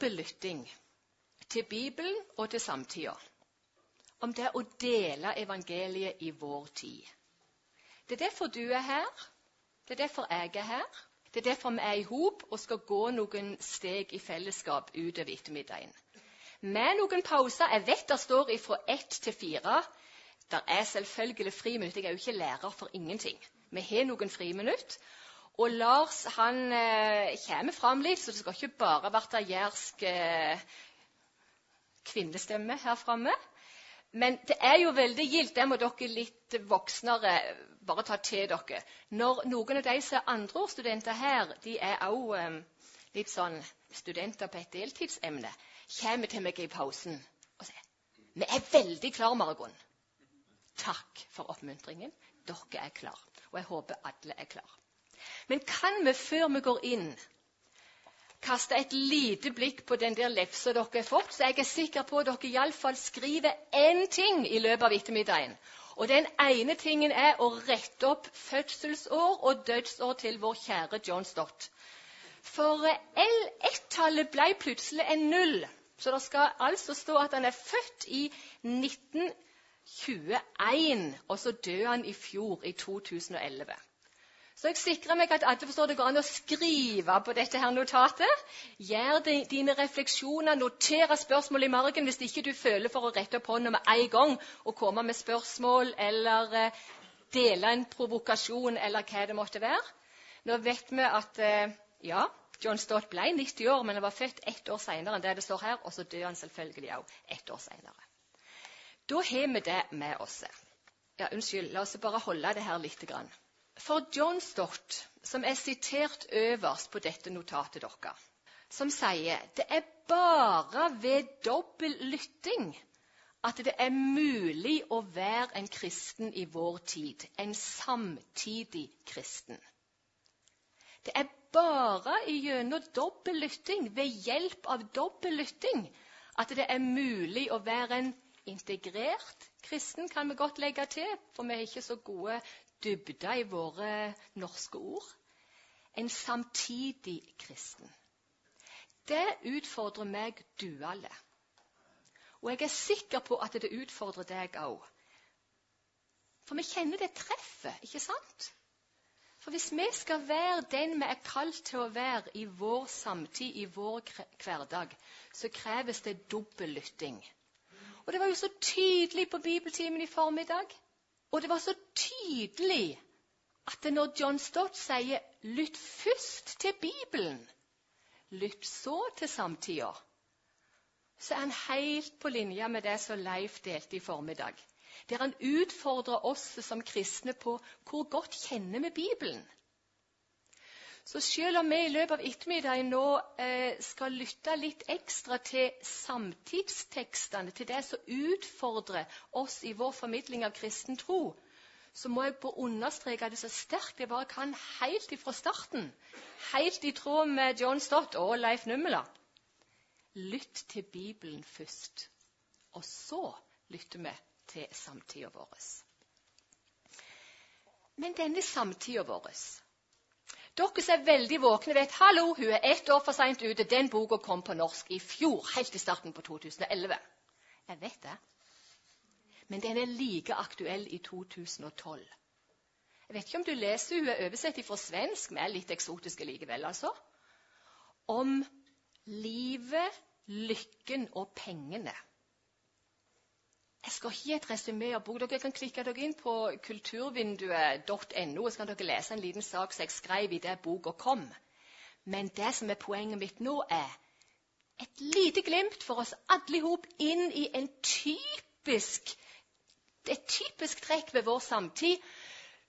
Dobbel til Bibelen og til samtida. Om det å dele evangeliet i vår tid. Det er derfor du er her. Det er derfor jeg er her. Det er derfor vi er i hop og skal gå noen steg i fellesskap utover ettermiddagen. Med noen pauser. Jeg vet det står fra ett til fire. Der er selvfølgelig friminutt. Jeg er jo ikke lærer for ingenting. Vi har noen friminutt. Og Lars han eh, kommer fram litt, så det skal ikke bare være jærsk eh, kvinnestemme her framme. Men det er jo veldig gildt. Det må dere litt voksnere bare ta til dere. Når noen av de som er andreårsstudenter her, de er òg eh, litt sånn studenter på et deltidsemne, kommer til meg i pausen og sier vi er veldig klar, Margon. Takk for oppmuntringen. Dere er klar. Og jeg håper alle er klar. Men kan vi før vi går inn, kaste et lite blikk på den der lefsa dere har fått, så jeg er sikker på at dere iallfall skriver én ting i løpet av ettermiddagen. Og den ene tingen er å rette opp fødselsår og dødsår til vår kjære John Stott. For L1-tallet ble plutselig en null. Så det skal altså stå at han er født i 1921, og så døde han i fjor, i 2011. Så jeg sikrer meg at alle forstår det går an å skrive på dette her notatet. Gjør dine refleksjoner, notere spørsmål i margen hvis ikke du føler for å rette opp hånda med en gang og komme med spørsmål eller eh, dele en provokasjon eller hva det måtte være. Nå vet vi at eh, ja, John Stott ble 90 år, men han var født ett år senere enn det det står her, og så døde han selvfølgelig òg ett år senere. Da har vi det med oss. Ja, unnskyld, la oss bare holde det her litt. Grann. For John Stott, som er sitert øverst på dette notatet deres, som sier det er bare ved dobbel lytting at det er mulig å være en kristen i vår tid. En samtidig kristen. Det er bare gjennom dobbel lytting, ved hjelp av dobbel lytting, at det er mulig å være en integrert kristen, kan vi godt legge til, for vi er ikke så gode dybde i våre norske ord. En samtidig kristen. Det utfordrer meg duale. Og jeg er sikker på at det utfordrer deg òg. For vi kjenner det treffet, ikke sant? For hvis vi skal være den vi er kalt til å være i vår samtid, i vår hverdag, så kreves det dobbel lytting. Og det var jo så tydelig på bibeltimen i formiddag. Og det var så tydelig at når John Stott sier 'lytt først til Bibelen', lytt så til samtida, så er han helt på linje med det som Leif delte i formiddag. Der han utfordrer oss som kristne på hvor godt kjenner vi Bibelen. Så selv om vi i løpet av ettermiddagen nå eh, skal lytte litt ekstra til samtidstekstene, til det som utfordrer oss i vår formidling av kristen tro, så må jeg bare understreke det så sterkt jeg bare kan helt ifra starten. Helt i tråd med John Stott og Leif Nummela. Lytt til Bibelen først, og så lytter vi til samtida vår. Men denne samtida vår dere som er veldig våkne, vet hallo, hun er ett år for seint ute. Den boka kom på norsk i fjor, helt i starten på 2011. Jeg vet det. Men den er like aktuell i 2012. Jeg vet ikke om du leser hun er oversett fra svensk, men er litt eksotiske likevel, altså. Om livet, lykken og pengene. Jeg skal ikke gi et resymé av bok. Dere kan klikke dere inn på kulturvinduet.no, og så kan dere lese en liten sak som jeg skrev i det boka kom. Men det som er poenget mitt nå, er et lite glimt for oss alle i inn i en typisk, et typisk trekk ved vår samtid.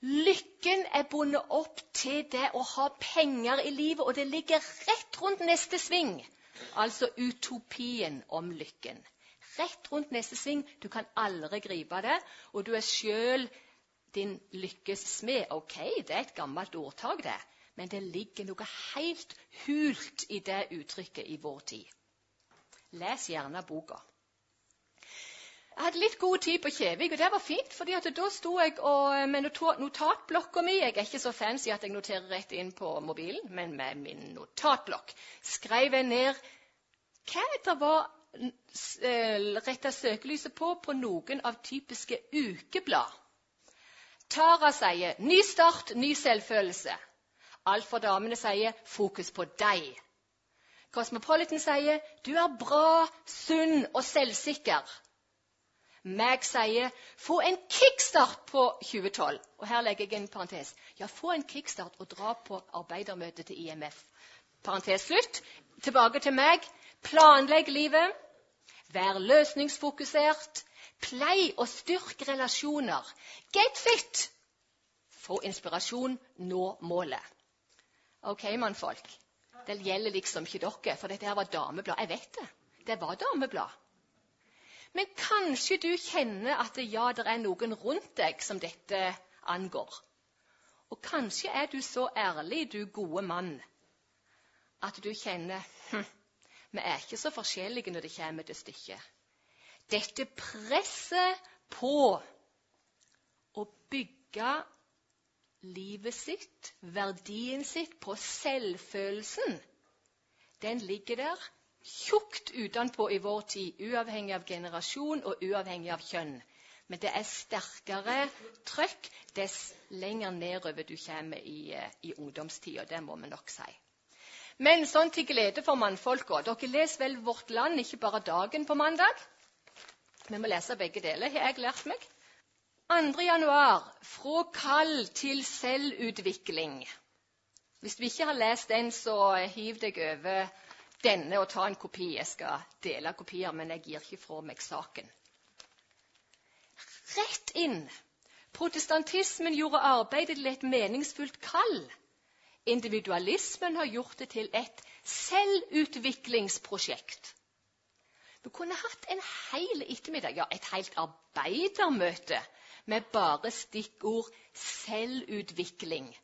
Lykken er bundet opp til det å ha penger i livet, og det ligger rett rundt neste sving. Altså utopien om lykken. Rett rundt neste sving. Du kan aldri gripe det, og du er sjøl din lykkes smed. Ok, det er et gammelt ordtak, det. Men det ligger noe helt hult i det uttrykket i vår tid. Les gjerne boka. Jeg hadde litt god tid på Kjevik, og det var fint. fordi da sto jeg og, med notatblokka mi Jeg er ikke så fancy at jeg noterer rett inn på mobilen, men med min notatblokk skrev jeg ned hva det var eh, retta søkelyset på på noen av typiske ukeblad. Tara sier 'ny start, ny selvfølelse'. Alt for damene sier 'fokus på deg'. Cosmopolitan sier 'du er bra, sunn og selvsikker'. Meg sier 'få en kickstart på 2012'. Og her legger jeg en parentes. Ja, få en kickstart og dra på arbeidermøtet til IMF. Parentes slutt. Tilbake til meg. Planlegg livet. Vær løsningsfokusert. Plei og styrk relasjoner. Get fit! Få inspirasjon, nå målet. OK, mannfolk. Det gjelder liksom ikke dere, for dette her var dameblad. Jeg vet det. Det var dameblad. Men kanskje du kjenner at ja, det er noen rundt deg som dette angår. Og kanskje er du så ærlig, du gode mann, at du kjenner hm, vi er ikke så forskjellige når det kommer til stykket dette presset på å bygge livet sitt, verdien sitt, på selvfølelsen, den ligger der tjukt utenpå i vår tid, uavhengig av generasjon og uavhengig av kjønn. Men det er sterkere trøkk dess lenger nedover du kommer i, eh, i ungdomstida. Det må vi nok si. Men sånn til glede for mannfolka. Dere leser vel Vårt Land, ikke bare Dagen på mandag? Vi må lese begge deler, har jeg lært meg. 2. januar fra kall til selvutvikling. Hvis du ikke har lest den, så hiv deg over denne og ta en kopi. Jeg skal dele kopier, men jeg gir ikke fra meg saken. Rett inn. Protestantismen gjorde arbeidet til et meningsfullt kall. Individualismen har gjort det til et selvutviklingsprosjekt. Vi kunne hatt en hel ettermiddag, ja, et helt arbeidermøte med bare stikkord selvutvikling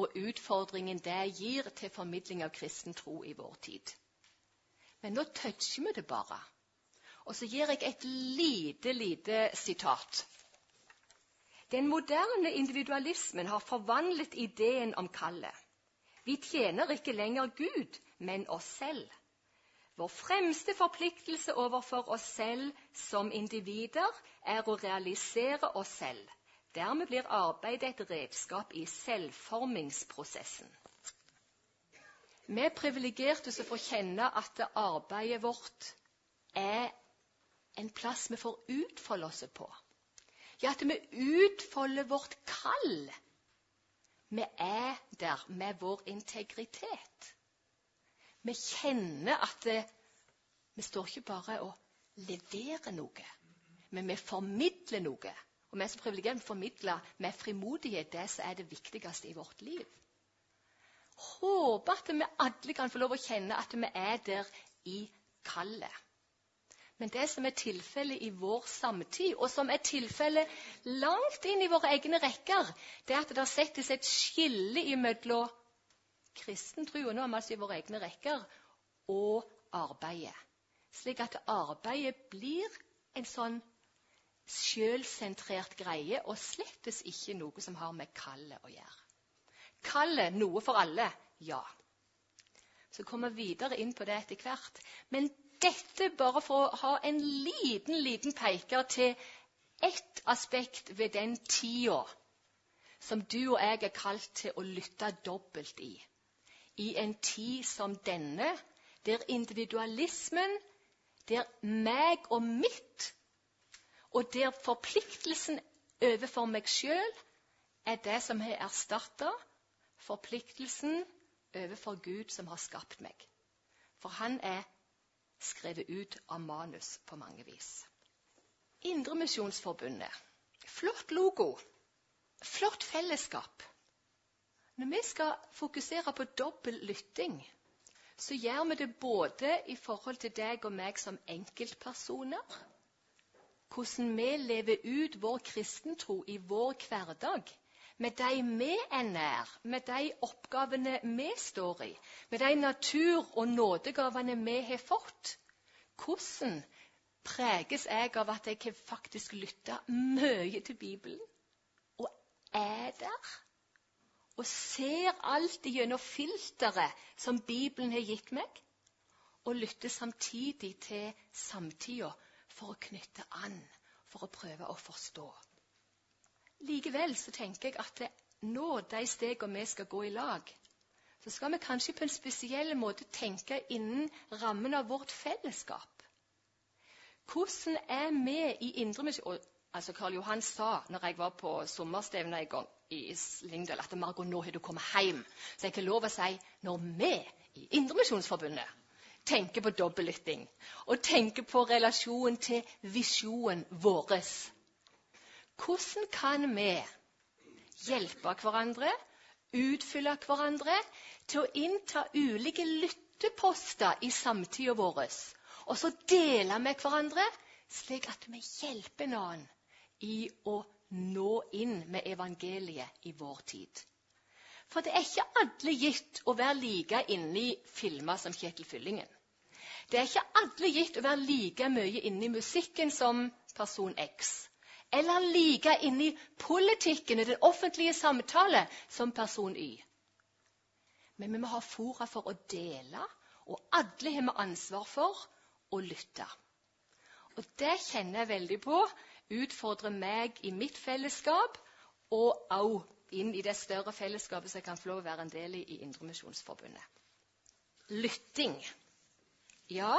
og utfordringen det gir til formidling av kristen tro i vår tid. Men nå toucher vi det bare. Og så gir jeg et lite, lite sitat. Den moderne individualismen har forvandlet ideen om kallet. Vi tjener ikke lenger Gud, men oss selv. Vår fremste forpliktelse overfor oss selv som individer er å realisere oss selv. Dermed blir arbeidet et redskap i selvformingsprosessen. Vi er privilegerte som får kjenne at arbeidet vårt er en plass vi får utfolde oss på. Ja, at vi utfolder vårt kall. Vi er der med vår integritet. Vi kjenner at det, vi står ikke bare og leverer noe, men vi formidler noe. Og vi så privilegerte formidler med frimodighet det som er det viktigste i vårt liv. Håper at vi alle kan få lov å kjenne at vi er der i kallet. Men det som er tilfellet i vår samtid, og som er tilfellet langt inn i våre egne rekker, det er at det settes et skille imellom kristen tro, og nå vi altså i våre egne rekker, og arbeidet. Slik at arbeidet blir en sånn sjølsentrert greie, og slettes ikke noe som har med kallet å gjøre. Kallet noe for alle ja. Så kommer vi videre inn på det etter hvert. Men dette bare for å ha en liten, liten peker til ett aspekt ved den tida som du og jeg er kalt til å lytte dobbelt i i en tid som denne, der individualismen, der meg og mitt, og der forpliktelsen overfor meg sjøl er det som har erstatta forpliktelsen overfor Gud som har skapt meg. For han er skrevet ut av manus på mange vis. Indremisjonsforbundet. Flott logo. flott fellesskap. Når vi skal fokusere på dobbel lytting, så gjør vi det både i forhold til deg og meg som enkeltpersoner, hvordan vi lever ut vår kristentro i vår hverdag, med de vi er nær, med de oppgavene vi står i, med de natur- og nådegavene vi har fått. Hvordan preges jeg av at jeg faktisk lytter mye til Bibelen? Og er der? og ser alt gjennom filteret som Bibelen har gitt meg, og lytter samtidig til samtida for å knytte an, for å prøve å forstå. Likevel så tenker jeg at når nå, de stegene vi skal gå i lag, så skal vi kanskje på en spesiell måte tenke innen rammen av vårt fellesskap. Hvordan er vi i Indremisjon Altså Karl Johan sa når jeg var på sommerstevne en gang i Lyngdal, at Margot, nå har du kommet hjem. Så jeg har lov å si når vi i Indremisjonsforbundet tenker på dobbeltlytting og tenker på relasjonen til visjonen vår Hvordan kan vi hjelpe hverandre, utfylle hverandre til å innta ulike lytteposter i samtida vår, og så dele med hverandre, slik at vi hjelper noen i å nå inn med evangeliet i vår tid. For det er ikke alle gitt å være like inne i filmer som Kjetil Fyllingen. Det er ikke alle gitt å være like mye inne i musikken som person X. Eller like i politikken i den offentlige samtale som person Y. Men vi må ha fora for å dele, og alle har vi ansvar for å lytte. Og det kjenner jeg veldig på utfordrer meg i mitt fellesskap, og òg inn i det større fellesskapet som jeg kan få lov å være en del i i Indremisjonsforbundet. Lytting. Ja,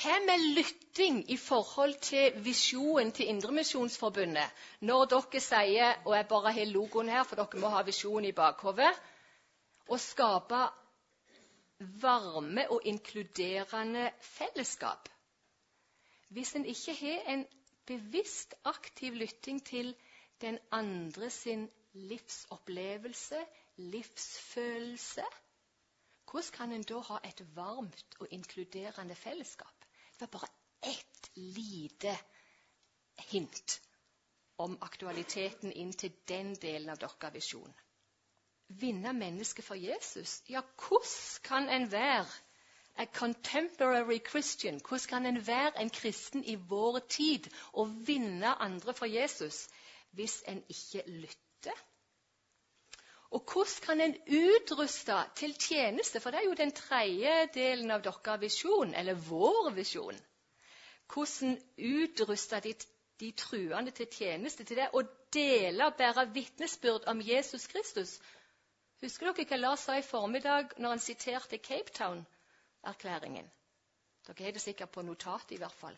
hva med lytting i forhold til visjonen til Indremisjonsforbundet? Når dere sier, og jeg bare har logoen her, for dere må ha visjonen i bakhodet Å skape varme og inkluderende fellesskap. Hvis en ikke har en bevisst, aktiv lytting til den andre sin livsopplevelse, livsfølelse. Hvordan kan en da ha et varmt og inkluderende fellesskap? Det var bare ett lite hint om aktualiteten inn til den delen av deres visjon. Vinne mennesket for Jesus? Ja, hvordan kan en a contemporary Christian. Hvordan kan en være en kristen i vår tid og vinne andre for Jesus hvis en ikke lytter? Og hvordan kan en utruste til tjeneste? For det er jo den tredje delen av deres visjon, eller vår visjon. Hvordan utruste de, de truende til tjeneste, til det å dele og bære vitnesbyrd om Jesus Kristus? Husker dere hva Lars sa i formiddag når han siterte Cape Town? erklæringen. Dere har det sikkert på notatet i hvert fall.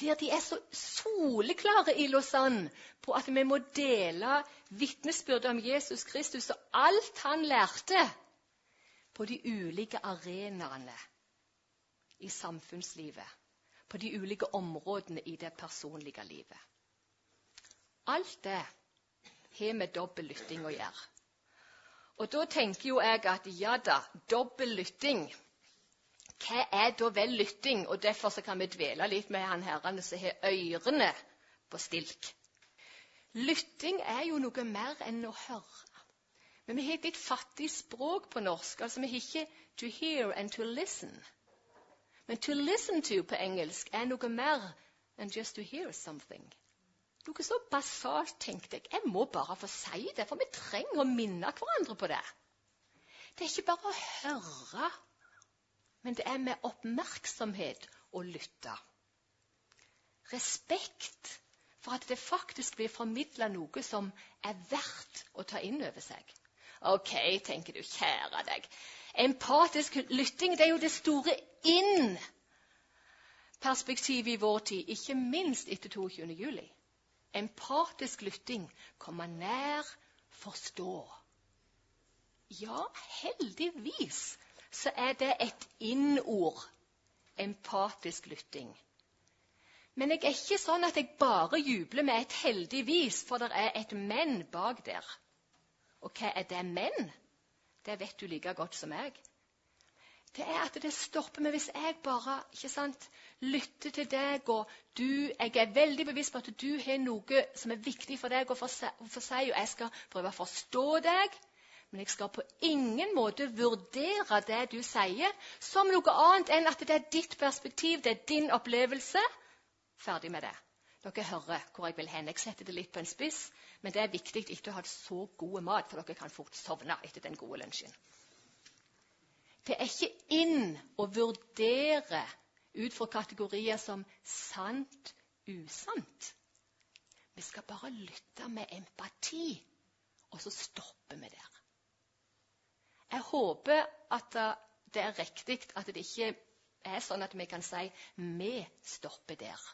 Der de er så soleklare i Lausanne på at vi må dele vitnesbyrdet om Jesus Kristus og alt han lærte, på de ulike arenaene i samfunnslivet. På de ulike områdene i det personlige livet. Alt det har med dobbel lytting å gjøre. Og da tenker jo jeg at ja da, dobbel lytting hva er da vel lytting? Og Derfor kan vi dvele litt med han herrene som har ørene på stilk. Lytting er jo noe mer enn å høre. Men vi har et litt fattig språk på norsk. altså Vi har ikke 'to hear and to listen'. Men 'to listen to' på engelsk er noe mer enn 'just to hear something'. Noe så basalt, tenkte jeg. Jeg må bare få si det, for vi trenger å minne hverandre på det. Det er ikke bare å høre men det er med oppmerksomhet å lytte. Respekt for at det faktisk blir formidla noe som er verdt å ta inn over seg. OK, tenker du, kjære deg. Empatisk lytting det er jo det store inn-perspektivet i vår tid, ikke minst etter 22. juli. Empatisk lytting komme nær, forstå. Ja, heldigvis så er det et innord, empatisk lytting. Men jeg er ikke sånn at jeg bare jubler med et heldig vis, for det er et men bak der. Og hva er det men? Det vet du like godt som jeg. Det er at det stopper meg hvis jeg bare ikke sant, lytter til deg, og du, jeg er veldig bevisst på at du har noe som er viktig for deg å få si, og jeg skal prøve å forstå deg. Men jeg skal på ingen måte vurdere det du sier, som noe annet enn at det er ditt perspektiv, det er din opplevelse. Ferdig med det. Dere hører hvor jeg vil hen. Jeg setter det litt på en spiss, men det er viktig ikke å ha så god mat, for dere kan fort sovne etter den gode lunsjen. Det er ikke inn å vurdere ut fra kategorier som sant, usant. Vi skal bare lytte med empati, og så stopper vi der. Jeg håper at det er riktig at det ikke er sånn at vi kan si 'vi stopper der'.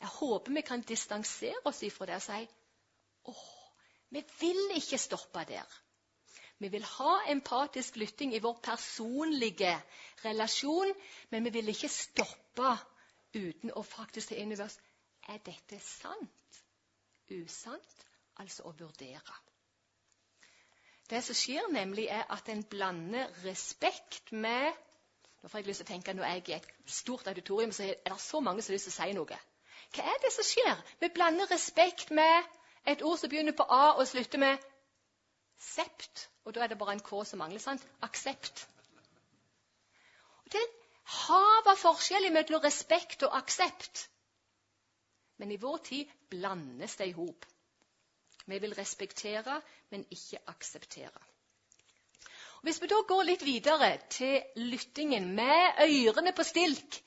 Jeg håper vi kan distansere oss ifra det og si åh, vi vil ikke stoppe der'. Vi vil ha empatisk lytting i vår personlige relasjon, men vi vil ikke stoppe uten å faktisk ta inn over oss er dette sant, usant, altså å vurdere. Det som skjer, nemlig er at en blander respekt med Nå får jeg lyst til å tenke, Når jeg er i et stort auditorium, så er det så mange som har lyst til å si noe. Hva er det som skjer? Vi blander respekt med et ord som begynner på A og slutter med sept. Og da er det bare en K som mangler. sant? Aksept. Og det er hav av forskjell mellom respekt og aksept. Men i vår tid blandes det i hop. Vi vil respektere, men ikke akseptere. Og hvis vi da går litt videre til lyttingen med ørene på stilk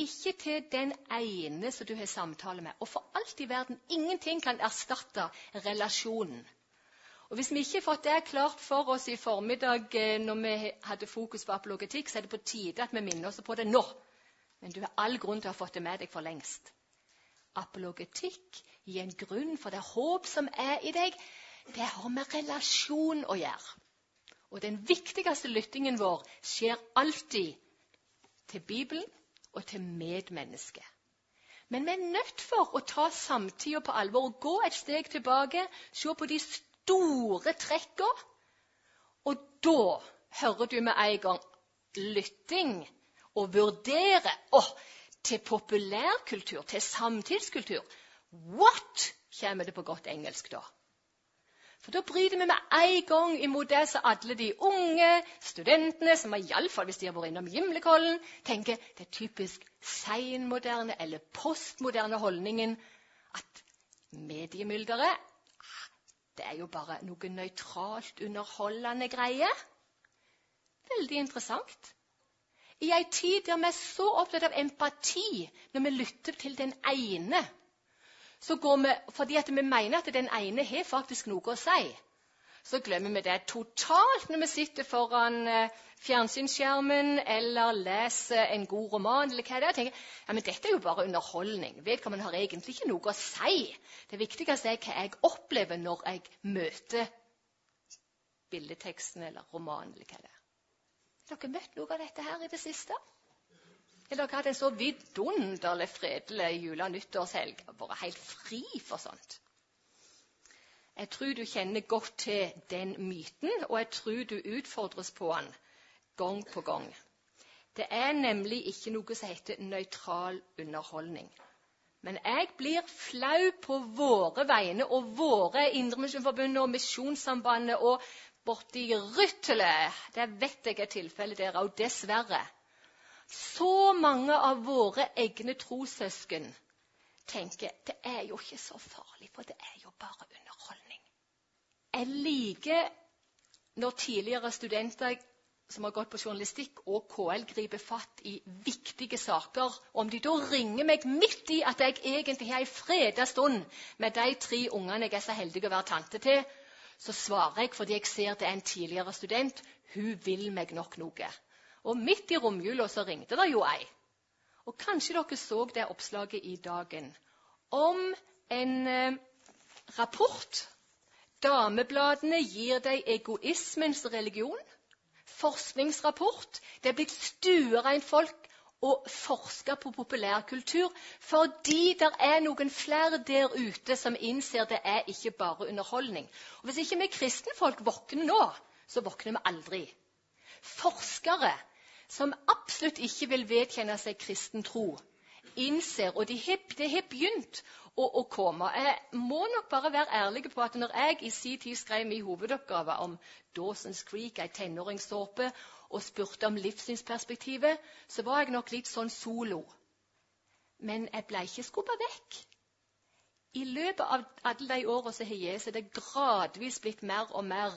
Ikke til den ene som du har samtale med. Og for alt i verden ingenting kan erstatte relasjonen. Og Hvis vi ikke har fått det klart for oss i formiddag eh, når vi hadde fokus på apologetikk, så er det på tide at vi minner oss på det nå. Men du har all grunn til å ha fått det med deg for lengst. Apologetikk gir en grunn for det håp som er i deg. Det har med relasjon å gjøre. Og den viktigste lyttingen vår skjer alltid til Bibelen og til medmennesket. Men vi er nødt for å ta samtida på alvor og gå et steg tilbake, se på de store trekka. Og da hører du med en gang lytting og vurdere oh, til populærkultur, til samtidskultur. What? kommer det på godt engelsk da. For da bryter vi med en gang imot det som alle de unge studentene, som iallfall hvis de har vært innom Gimlekollen, tenker det er typisk seinmoderne eller postmoderne holdningen at mediemylderet det er jo bare noe nøytralt, underholdende greie. Veldig interessant. I ei tid der vi er så opptatt av empati når vi lytter til den ene, så går vi, fordi vi mener at den ene har faktisk noe å si, så glemmer vi det totalt når vi sitter foran eh, fjernsynsskjermen eller leser en god roman. eller hva det er. Tenker, ja, men Dette er jo bare underholdning. Vedkommende har egentlig ikke noe å si. Det viktigste er hva jeg opplever når jeg møter billedteksten eller romanen. eller hva det er. Har dere møtt noe av dette her i det siste? Eller dere hatt en så vidunderlig fredelig jule- og nyttårshelg? Vært helt fri for sånt? Jeg tror du kjenner godt til den myten, og jeg tror du utfordres på den gang på gang. Det er nemlig ikke noe som heter nøytral underholdning. Men jeg blir flau på våre vegne og våre Indremisjonsforbundet og Misjonssambandet og borti Ryttelet. Det vet jeg er tilfellet der òg, dessverre. Så mange av våre egne trossøsken tenker det er jo ikke så farlig, for det er jo bare underholdning. Jeg liker når tidligere studenter som har gått på journalistikk og KL, griper fatt i viktige saker. Om de da ringer meg midt i at jeg egentlig har ei freda stund med de tre ungene jeg er så heldig å være tante til, så svarer jeg fordi jeg ser det er en tidligere student. Hun vil meg nok noe. Og midt i romjula så ringte det jo ei. Og kanskje dere så det oppslaget i Dagen om en eh, rapport. Damebladene gir deg egoismens religion. Forskningsrapport. Det er blitt stuereint folk å forske på populærkultur fordi det er noen flere der ute som innser det er ikke bare underholdning. Og Hvis ikke vi kristenfolk våkner nå, så våkner vi aldri. Forskere som absolutt ikke vil vedkjenne seg kristen tro, innser, og det har begynt å, å, komme. Jeg må nok bare være ærlig på at når jeg i sin tid skrev min hovedoppgave om Dawson's Creek, ei tenåringssåpe, og spurte om livssynsperspektivet, så var jeg nok litt sånn solo. Men jeg ble ikke skubba vekk. I løpet av alle de årene som har gitt, er det gradvis blitt mer og mer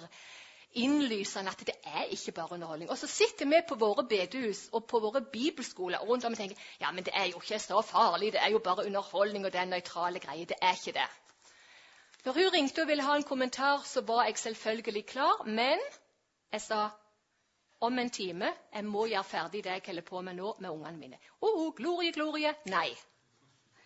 innlysende at det er ikke bare underholdning. Og så sitter vi på våre bedehus og på våre bibelskoler rundt om og tenker ja, men det er jo ikke så farlig, det er jo bare underholdning og det er nøytrale greier. Det er ikke det. Når hun ringte og ville ha en kommentar, så var jeg selvfølgelig klar, men jeg sa om en time. Jeg må gjøre ferdig det jeg holder på med nå med ungene mine. Oh, glorie, glorie. Nei.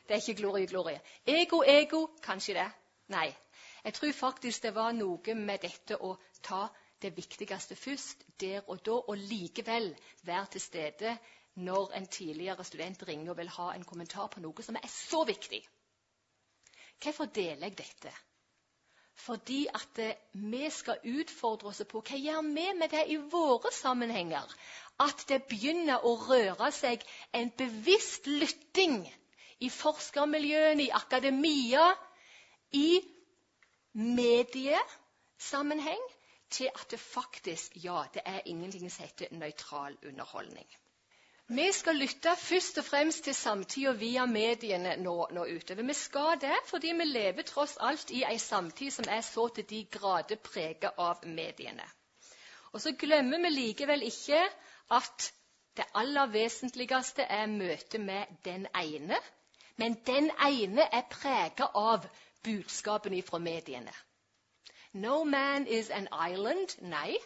Det er ikke glorie, glorie. Ego, ego. Kanskje det. Nei. Jeg tror faktisk det var noe med dette å ta det viktigste først, der og da, og likevel være til stede når en tidligere student ringer og vil ha en kommentar på noe som er så viktig. Hvorfor deler jeg dette? Fordi at eh, vi skal utfordre oss på hva gjør vi med det i våre sammenhenger. At det begynner å røre seg en bevisst lytting i forskermiljøene, i akademia, i mediesammenheng, til at det faktisk ja, det er ingenting som heter nøytral underholdning. Vi skal lytte først og fremst til samtida via mediene nå, nå utover. Vi skal det fordi vi lever tross alt i ei samtid som er så til de grader preget av mediene. Og så glemmer vi likevel ikke at det aller vesentligste er møtet med den ene. Men den ene er preget av budskapene fra mediene. No man is an island. Nei,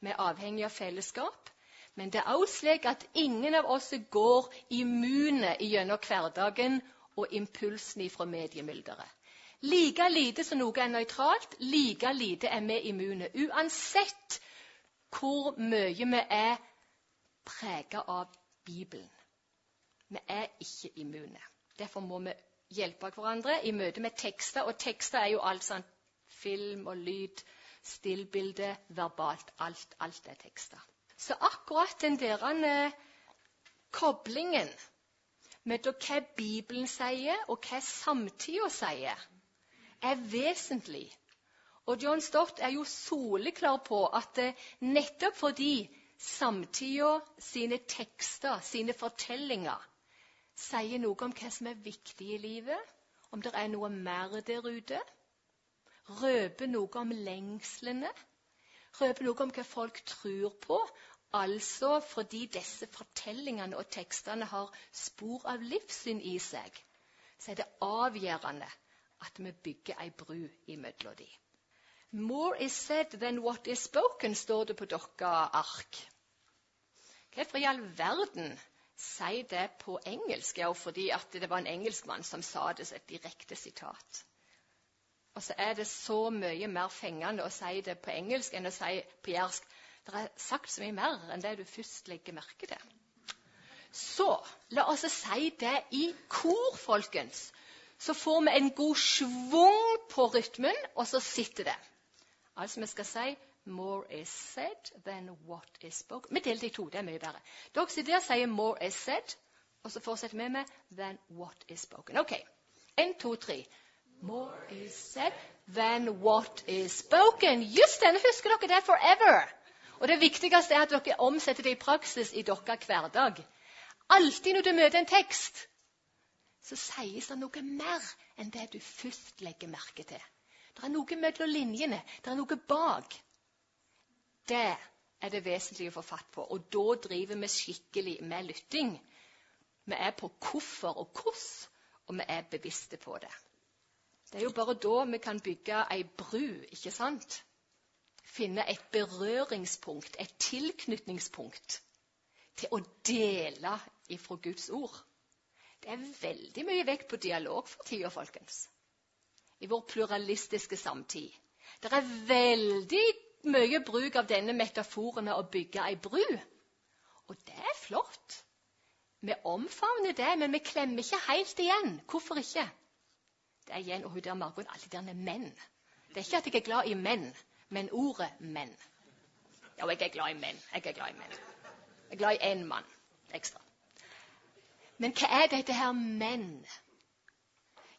vi er avhengig av fellesskap. Men det er også slik at ingen av oss går immune gjennom hverdagen og impulsene fra mediemylderet. Like lite som noe er nøytralt, like lite er vi immune. Uansett hvor mye vi er preget av Bibelen. Vi er ikke immune. Derfor må vi hjelpe hverandre i møte med tekster. Og tekster er jo alt sånn film og lyd, stillbilde, verbalt. Alt, alt er tekster. Så akkurat den der eh, koblingen mellom hva Bibelen sier, og hva samtida sier, er vesentlig. Og John Stott er jo soleklar på at eh, nettopp fordi samtida sine tekster, sine fortellinger, sier noe om hva som er viktig i livet, om det er noe mer der ute, røper noe om lengslene, røper noe om hva folk tror på, Altså fordi disse fortellingene og tekstene har spor av livssyn i seg, så er det avgjørende at vi bygger ei bru imellom de. More is said than what is spoken, står det på deres ark. Hvorfor i all verden sier det på engelsk? Ja, fordi det var en engelskmann som sa det som et direkte sitat. Og så er det så mye mer fengende å si det på engelsk enn å si på jærsk det er sagt så mye mer enn det du først legger merke til. Så la oss si det i kor, folkens. Så får vi en god schwung på rytmen, og så sitter det. Altså vi skal si More is said than what is spoken. Vi deler det i to. Det er mye bedre. Dere sitter der sier 'more is said', og så fortsetter vi med 'than what is spoken'. OK. En, to, tre. More is said than what is spoken. Just den husker dere det forever. Og Det viktigste er at dere omsetter det i praksis i deres hverdag. Alltid når du møter en tekst, så sies det noe mer enn det du først legger merke til. Det er noe mellom linjene. Det er noe bak. Det er det vesentlige å få fatt på. Og da driver vi skikkelig med lytting. Vi er på hvorfor og hvordan, og vi er bevisste på det. Det er jo bare da vi kan bygge ei bru, ikke sant? finne et berøringspunkt, et tilknytningspunkt, til å dele ifra Guds ord. Det er veldig mye vekt på dialog for tida, folkens. I vår pluralistiske samtid. Det er veldig mye bruk av denne metaforen med å bygge ei bru. Og det er flott. Vi omfavner det, men vi klemmer ikke helt igjen. Hvorfor ikke? Det er igjen og hun der Margot, alle de der menn. Det er ikke at jeg er glad i menn, men ordet menn. Ja, jeg er glad i menn. Jeg er glad i menn. Jeg er glad i én mann ekstra. Men hva er dette her menn?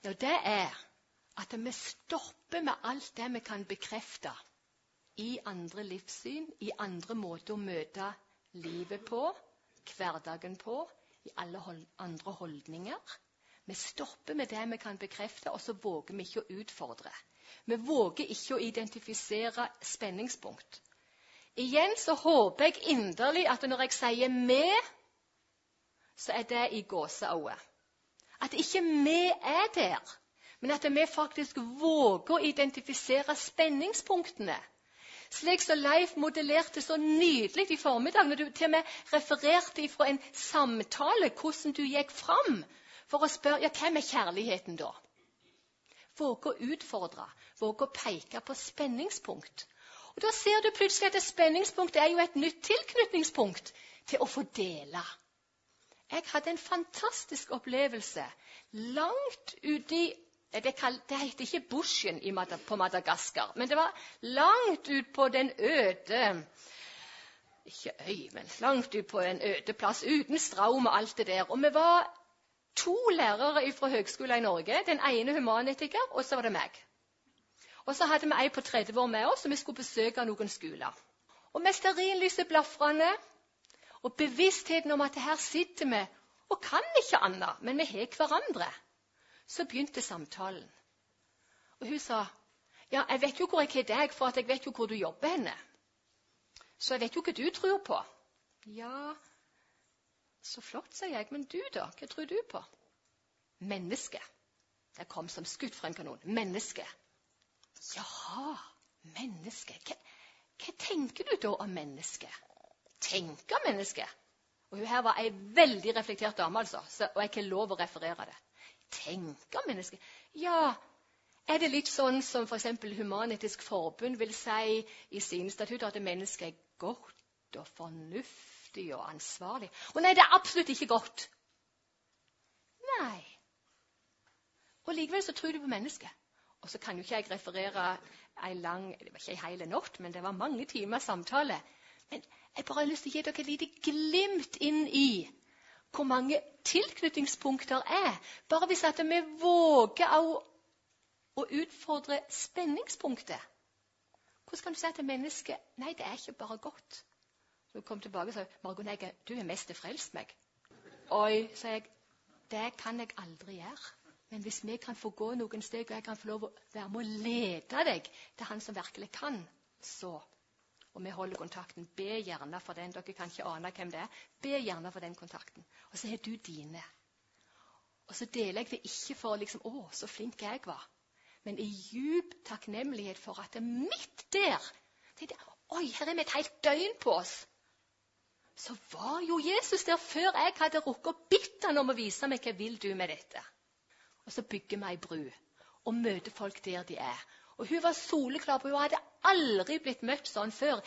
Jo, det er at vi stopper med alt det vi kan bekrefte i andre livssyn, i andre måter å møte livet på, hverdagen på, i alle hold andre holdninger. Vi stopper med det vi kan bekrefte, og så våger vi ikke å utfordre. Vi våger ikke å identifisere spenningspunkt. Igjen så håper jeg inderlig at når jeg sier 'vi', så er det i gåseøyne. At ikke vi er der, men at vi faktisk våger å identifisere spenningspunktene slik som Leif modellerte så nydelig i formiddag, når du til og med refererte fra en samtale hvordan du gikk fram for å spørre ja, hvem er kjærligheten da? Våge å utfordre, våge å peke på spenningspunkt. Og Da ser du plutselig at spenningspunkt er jo et nytt tilknytningspunkt til å få dele. Jeg hadde en fantastisk opplevelse langt uti i det, det heter ikke Bushen på Madagaskar, men det var langt ut på den øde Ikke øy, men langt ut på en øde plass uten straum og alt det der. Og vi var to lærere fra Høgskolen i Norge. Den ene humanetiker, og så var det meg. Og så hadde vi ei på 30 år med oss, og vi skulle besøke noen skoler. Og med stearinlyset blafrende og bevisstheten om at her sitter vi og kan ikke annet, men vi har hverandre. Så begynte samtalen. Og hun sa, 'Ja, jeg vet jo hvor jeg har deg, for jeg vet jo hvor du jobber henne.' 'Så jeg vet jo hva du tror på.' 'Ja, så flott', sier jeg. 'Men du, da? Hva tror du på?' Menneske. Det kom som skutt fra en kanon. Menneske. Ja, menneske. Hva, hva tenker du da om mennesket? Tenker mennesket? Og hun her var ei veldig reflektert dame, altså, så, og jeg har ikke lov å referere det tenker mennesket? Ja, er det litt sånn som f.eks. Human-Etisk Forbund vil si i sine statutter, at mennesket er godt og fornuftig og ansvarlig? Og nei, det er absolutt ikke godt. Nei. Og likevel så tror du på mennesket. Og så kan jo ikke jeg referere ei lang Det var ikke ei hel natt, men det var mange timer samtale. Men jeg bare har lyst til å gi dere et lite glimt inn i hvor mange tilknytningspunkter er. Bare hvis at vi våger å, å utfordre spenningspunktet. Hvordan kan du si til mennesket Nei, det er ikke bare godt. Så hun kom tilbake og sa Margot, nei, du er mest frelst meg. Oi, sa jeg. Det kan jeg aldri gjøre. Men hvis vi kan få gå noen steg, og jeg kan få lov å være med å lede deg til han som virkelig kan, så og vi holder kontakten. Be gjerne for den. Dere kan ikke ane hvem det er. Be gjerne for den kontakten. Og så har du dine. Og så deler jeg det ikke for liksom, 'Å, så flink jeg var', men i djup takknemlighet for at det er midt der Oi, her er vi et helt døgn på oss. Så var jo Jesus der før jeg hadde rukket å bitte han om å vise meg hva vil du med dette. Og så bygger vi ei bru og møter folk der de er. Og Hun var soleklar på hun hadde aldri blitt møtt sånn før.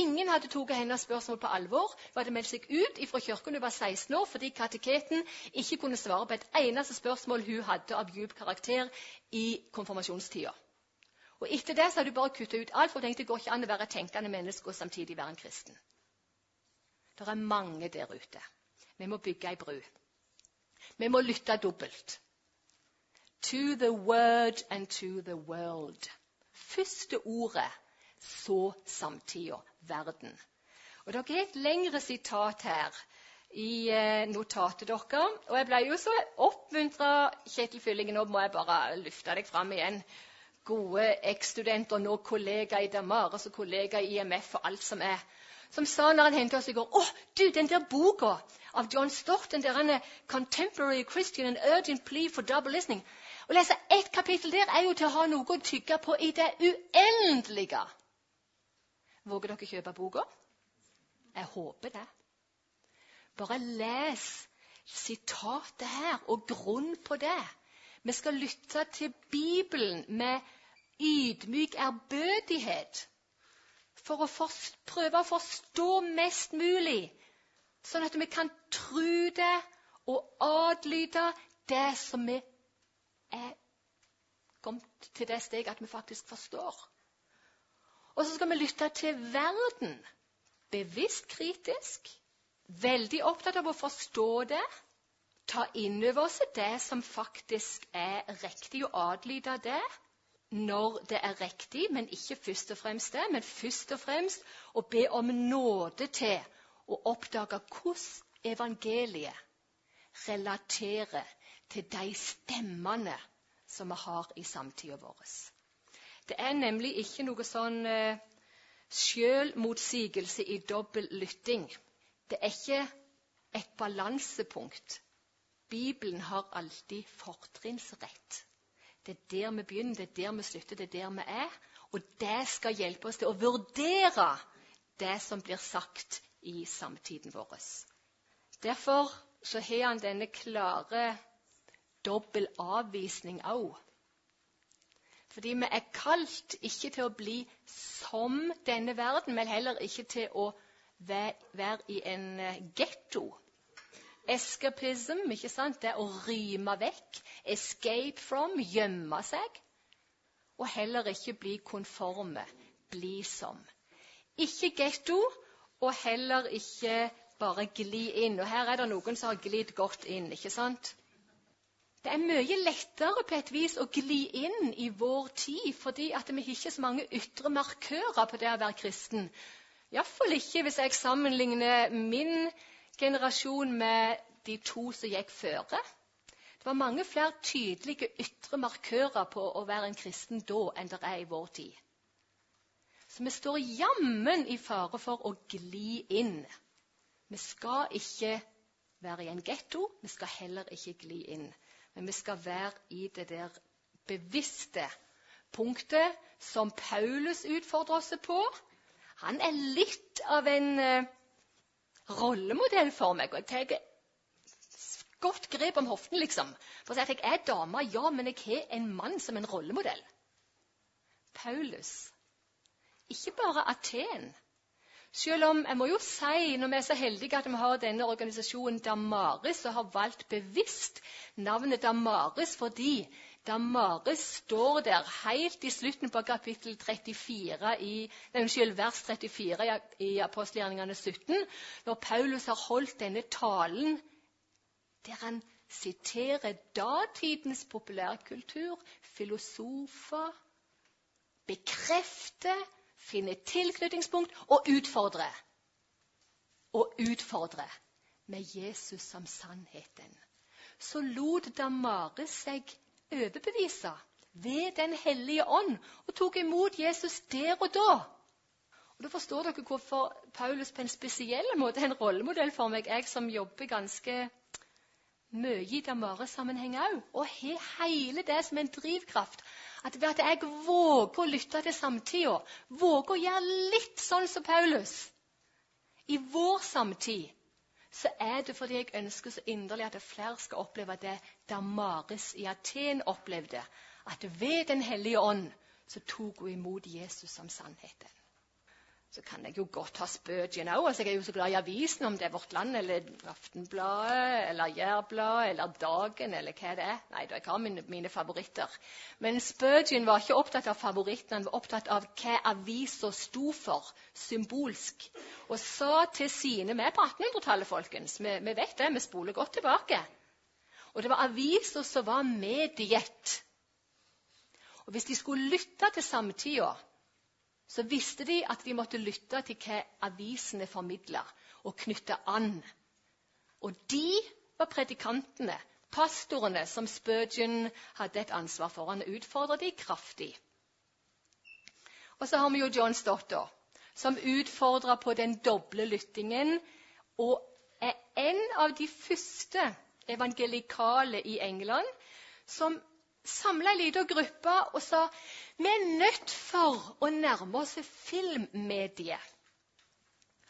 Ingen hadde tatt hennes spørsmål på alvor. Hun hadde meldt seg ut fra kirken da hun var 16 år fordi kateketen ikke kunne svare på et eneste spørsmål hun hadde av djup karakter i konfirmasjonstida. Og Etter det så hadde hun bare kutta ut alt, for hun tenkte det går ikke an å være tenkende menneske og samtidig være en kristen. Det er mange der ute. Vi må bygge ei bru. Vi må lytte dobbelt. To the word and to the world. Første ordet, så samtida, verden. Og Dere har et lengre sitat her i eh, notatet deres. Og jeg ble jo så oppmuntra, Kjetil Fyllingen, nå må jeg bare løfte deg fram igjen. Gode eks-studenter, nå kollega i Damares og kollega i IMF og alt som er. Som sa når han hentet oss i går Å, du, den der boka av John Stott, den der Contemporary Christian and Urgent Plea for Double Listening å lese ett kapittel der er jo til å ha noe å tygge på i det uendelige. Våger dere kjøpe boka? Jeg håper det. Bare les sitatet her og grunn på det. Vi skal lytte til Bibelen med ydmyk ærbødighet for å prøve å forstå mest mulig, sånn at vi kan tro det og adlyde det som vi er kommet til det steg at vi faktisk forstår. Og så skal vi lytte til verden, bevisst kritisk, veldig opptatt av å forstå det, ta inn over oss det som faktisk er riktig, og adlyde det når det er riktig, men ikke først og fremst det, men først og fremst å be om nåde til å oppdage hvordan evangeliet relaterer til de stemmene som vi har i samtida vår. Det er nemlig ikke noe sånn eh, sjølmotsigelse i dobbel lytting. Det er ikke et balansepunkt. Bibelen har alltid fortrinnsrett. Det er der vi begynner, det er der vi slutter, det er der vi er. Og det skal hjelpe oss til å vurdere det som blir sagt i samtiden vår. Derfor så har han denne klare dobbel avvisning òg. Fordi vi er kalt ikke til å bli som denne verden, men heller ikke til å være i en getto Escapism, ikke sant? det er å rime vekk. Escape from, gjemme seg. Og heller ikke bli konforme, bli som. Ikke getto, og heller ikke bare gli inn. Og her er det noen som har glidd godt inn. ikke sant? Det er mye lettere på et vis å gli inn i vår tid, fordi at vi har ikke så mange ytre markører på det å være kristen. Iallfall ikke hvis jeg sammenligner min generasjon med de to som gikk føre. Det var mange flere tydelige ytre markører på å være en kristen da enn det er i vår tid. Så vi står jammen i fare for å gli inn. Vi skal ikke være i en getto, vi skal heller ikke gli inn. Men vi skal være i det der bevisste punktet som Paulus utfordrer oss på. Han er litt av en uh, rollemodell for meg. og jeg tenker godt grep om hoften, liksom. For jeg er dame, ja, men jeg har en mann som en rollemodell. Paulus. Ikke bare Aten. Selv om jeg må jo si, når vi er så heldige at vi har denne organisasjonen Damaris, og har valgt bevisst navnet Damaris fordi Damaris står der helt i slutten på kapittel 34 i, unnskyld, vers 34 i, i apostelgjerningene 17, når Paulus har holdt denne talen der han siterer datidens populærkultur, filosofer, bekrefter, finner tilknytningspunkt og utfordrer. Og utfordrer med Jesus som sannheten. Så lot Damare seg overbevise ved Den hellige ånd og tok imot Jesus der og da. Og Da forstår dere hvorfor Paulus på en spesiell måte er en rollemodell for meg, jeg som jobber ganske mye i Damare-sammenheng òg. Og har hele det som en drivkraft. At ved at jeg våger å lytte til samtida, våger å gjøre litt sånn som Paulus i vår samtid, så er det fordi jeg ønsker så inderlig at flere skal oppleve det Damaris i Aten opplevde. At ved Den hellige ånd så tok hun imot Jesus som sannheten. Så kan jeg jo godt ha Spødjen òg. Altså, jeg er jo så glad i avisen, om det er Vårt Land eller Aftenbladet eller Jærbladet eller Dagen eller hva det er. Nei, jeg har mine, mine favoritter. Men Spødjen var ikke opptatt av favorittene, han var opptatt av hva avisa sto for symbolsk. Og sa til sine er på 1800-tallet, folkens. Vi, vi, vet det. Vi spoler godt tilbake. Og det var aviser som var mediet. Og hvis de skulle lytte til samtida så visste de at de måtte lytte til hva avisene formidla, og knytte an. Og de var predikantene, pastorene, som Spurgeon hadde et ansvar for. Han utfordret de kraftig. Og så har vi jo John Stotter, som utfordra på den doble lyttingen, og er en av de første evangelikale i England som samla ei lita gruppe og sa vi er nødt for å nærme oss filmmediet.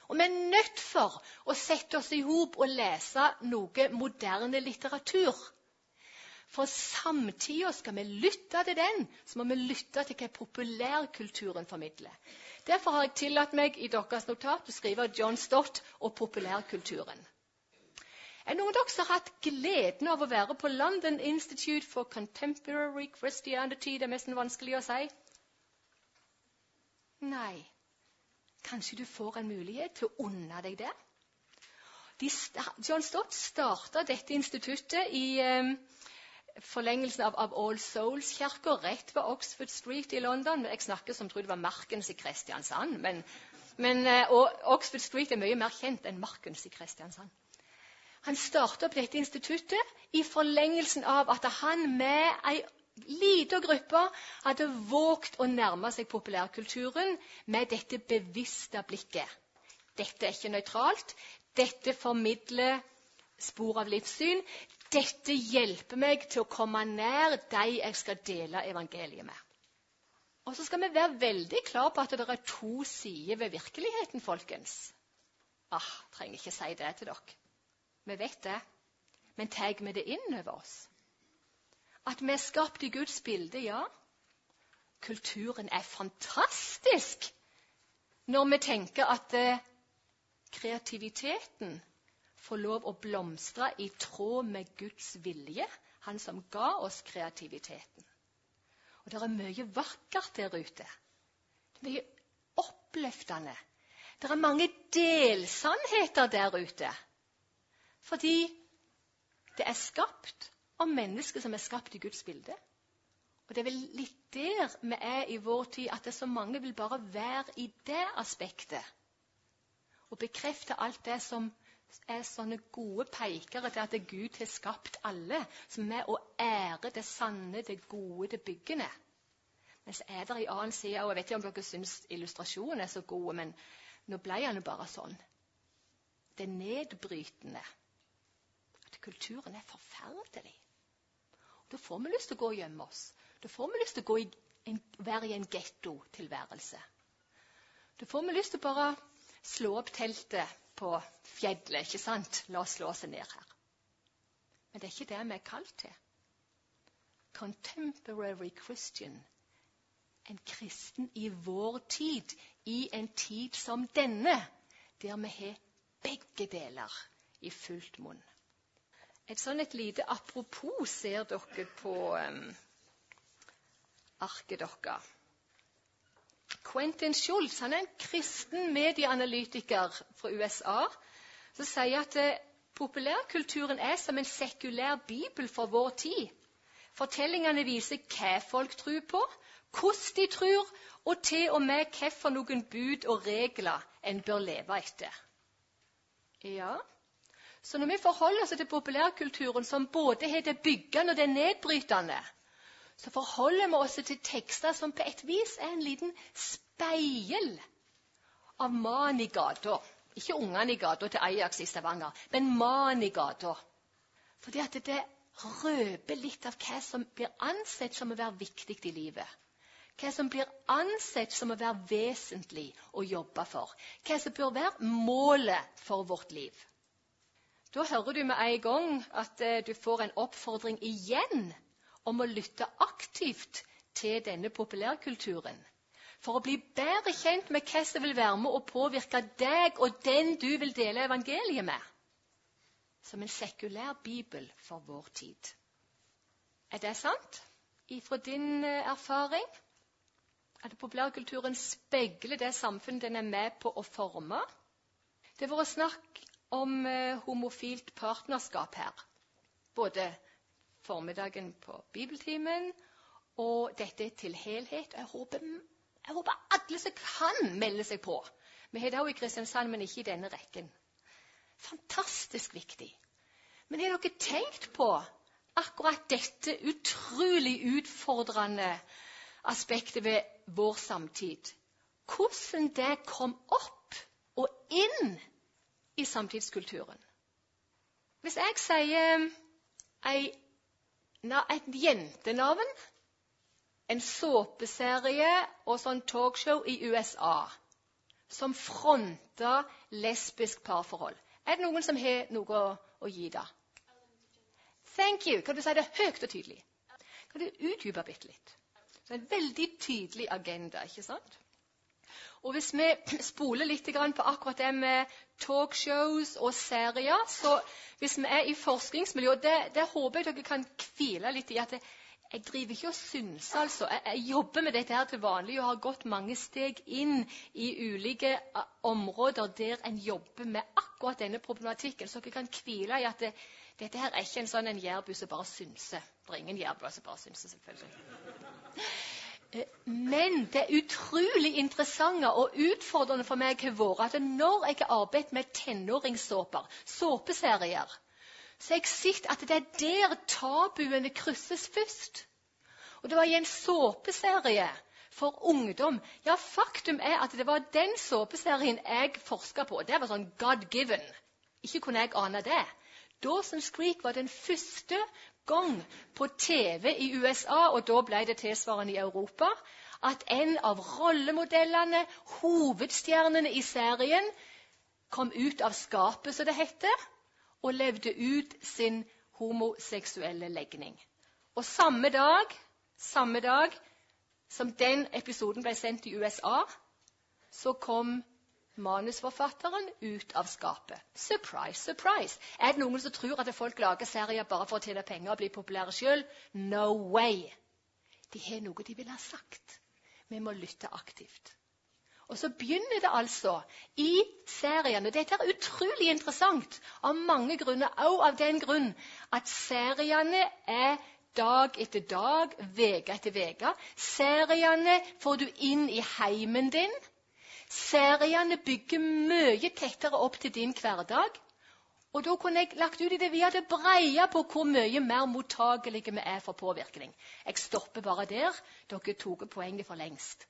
Og vi er nødt for å sette oss i hop og lese noe moderne litteratur. For samtidig skal vi lytte til den, så må vi lytte til hva populærkulturen formidler. Derfor har jeg tillatt meg i deres notat å skrive John Stott og populærkulturen. Er noen av dere som har hatt gleden av å være på London Institute for Contemporary Christianity? Det er nesten vanskelig å si. Nei. Kanskje du får en mulighet til å unne deg det? De, John Stott starta dette instituttet i um, forlengelsen av, av All Souls-kirka rett ved Oxford Street i London. Jeg snakker som trodde det var Markens i Kristiansand. Men, men og Oxford Street er mye mer kjent enn Markens i Kristiansand. Han starta opp dette instituttet i forlengelsen av at han med ei lita gruppe hadde våget å nærme seg populærkulturen med dette bevisste blikket. Dette er ikke nøytralt. Dette formidler spor av livssyn. Dette hjelper meg til å komme nær de jeg skal dele evangeliet med. Og så skal vi være veldig klar på at det er to sider ved virkeligheten, folkens. Ah, trenger ikke si det til dere. Vi vet det. Men tar vi det inn over oss? At vi er skapt i Guds bilde, ja. Kulturen er fantastisk når vi tenker at eh, kreativiteten får lov å blomstre i tråd med Guds vilje, Han som ga oss kreativiteten. Og det er mye vakkert der ute. Det er mye oppløftende. Det er mange delsannheter der ute. Fordi det er skapt av mennesker som er skapt i Guds bilde. Og Det er vel litt der vi er i vår tid, at det er så mange vil bare være i det aspektet. Og bekrefte alt det som er sånne gode pekere til at Gud har skapt alle, som er å ære det sanne, det gode, det byggende. Men så er det en annen side, og jeg vet ikke om dere syns illustrasjonen er så god, men nå ble han jo bare sånn. Det nedbrytende. Kulturen er forferdelig. Da får vi lyst til å gå og gjemme oss. Da får vi lyst til å en, være i en gettotilværelse. Da får vi lyst til å bare slå opp teltet på fjellet. ikke sant? La oss slå oss ned her. Men det er ikke det vi er kalt til. Contemporary Christian. En kristen i vår tid, i en tid som denne, der vi har begge deler i fullt munn. Et sånn et lite apropos ser dere på um, arket deres. Quentin Schultz han er en kristen medieanalytiker fra USA som sier at uh, populærkulturen er som en sekulær bibel for vår tid. Fortellingene viser hva folk tror på, hvordan de tror, og til og med hvilke bud og regler en bør leve etter. Ja, så når vi forholder oss til populærkulturen, som både det byggende og det nedbrytende, så forholder vi oss til tekster som på et vis er en liten speil av mannen i gata. Ikke ungene i gata til Ajax i Stavanger, men mannen i gata. Fordi at det røper litt av hva som blir ansett som å være viktig i livet. Hva som blir ansett som å være vesentlig å jobbe for. Hva som bør være målet for vårt liv. Da hører du med en gang at eh, du får en oppfordring igjen om å lytte aktivt til denne populærkulturen. For å bli bedre kjent med hva som vil være med å påvirke deg og den du vil dele evangeliet med. Som en sekulær bibel for vår tid. Er det sant ifra din eh, erfaring? At populærkulturen speiler det samfunnet den er med på å forme? Det har vært snakk om eh, homofilt partnerskap her. Både formiddagen på bibeltimen og dette til helhet. Jeg håper, jeg håper alle som kan, melde seg på. Vi har det òg i Kristiansand, men ikke i denne rekken. Fantastisk viktig. Men har dere tenkt på akkurat dette utrolig utfordrende aspektet ved vår samtid? Hvordan det kom opp og inn i samtidskulturen. Hvis jeg sier ei, et jentenavn, en såpeserie og sånn talkshow i USA som fronter lesbisk parforhold Er det noen som har noe å, å gi da? Thank you. Kan du si det høyt og tydelig? Kan du utdype bitte litt? Så en veldig tydelig agenda, ikke sant? Og hvis vi spoler litt på akkurat det med talkshows og serier så Hvis vi er i forskningsmiljø, det, det håper jeg dere kan hvile litt i. at det, jeg driver ikke og synser, altså. Jeg, jeg, jobber med dette her til vanlig og har gått mange steg inn i ulike områder der en jobber med akkurat denne problematikken. Så dere kan hvile i at det, dette her er ikke en sånn en jærbu som bare synser. Det er ingen jærbu som bare synser, selvfølgelig. Eh, men det utrolig interessante og utfordrende for meg har vært at når jeg har arbeidet med tenåringssåper, såpeserier, så har jeg sett at det er der tabuene krysses først. Og det var i en såpeserie for ungdom. Ja, faktum er at det var den såpeserien jeg forska på. Det var sånn God given. Ikke kunne jeg ane det. Dawson's Creek var den første gang på TV i USA, og da ble det tilsvarende i Europa, at en av rollemodellene, hovedstjernene i serien, kom ut av skapet, som det heter, og levde ut sin homoseksuelle legning. Og samme dag, samme dag som den episoden ble sendt i USA, så kom manusforfatteren ut av skapet. Surprise, surprise. Er det noen som tror at folk lager serier bare for å tjene penger og bli populære sjøl? No way. De har noe de vil ha sagt. Vi må lytte aktivt. Og så begynner det altså i serien. Dette er utrolig interessant av mange grunner. Også av den grunn at seriene er dag etter dag, uke etter uke. Seriene får du inn i heimen din. Seriene bygger mye tettere opp til din hverdag. Og da kunne jeg lagt ut i det via det breie på hvor mye mer mottagelige vi er for påvirkning. Jeg stopper bare der. Dere tok poenget for lengst.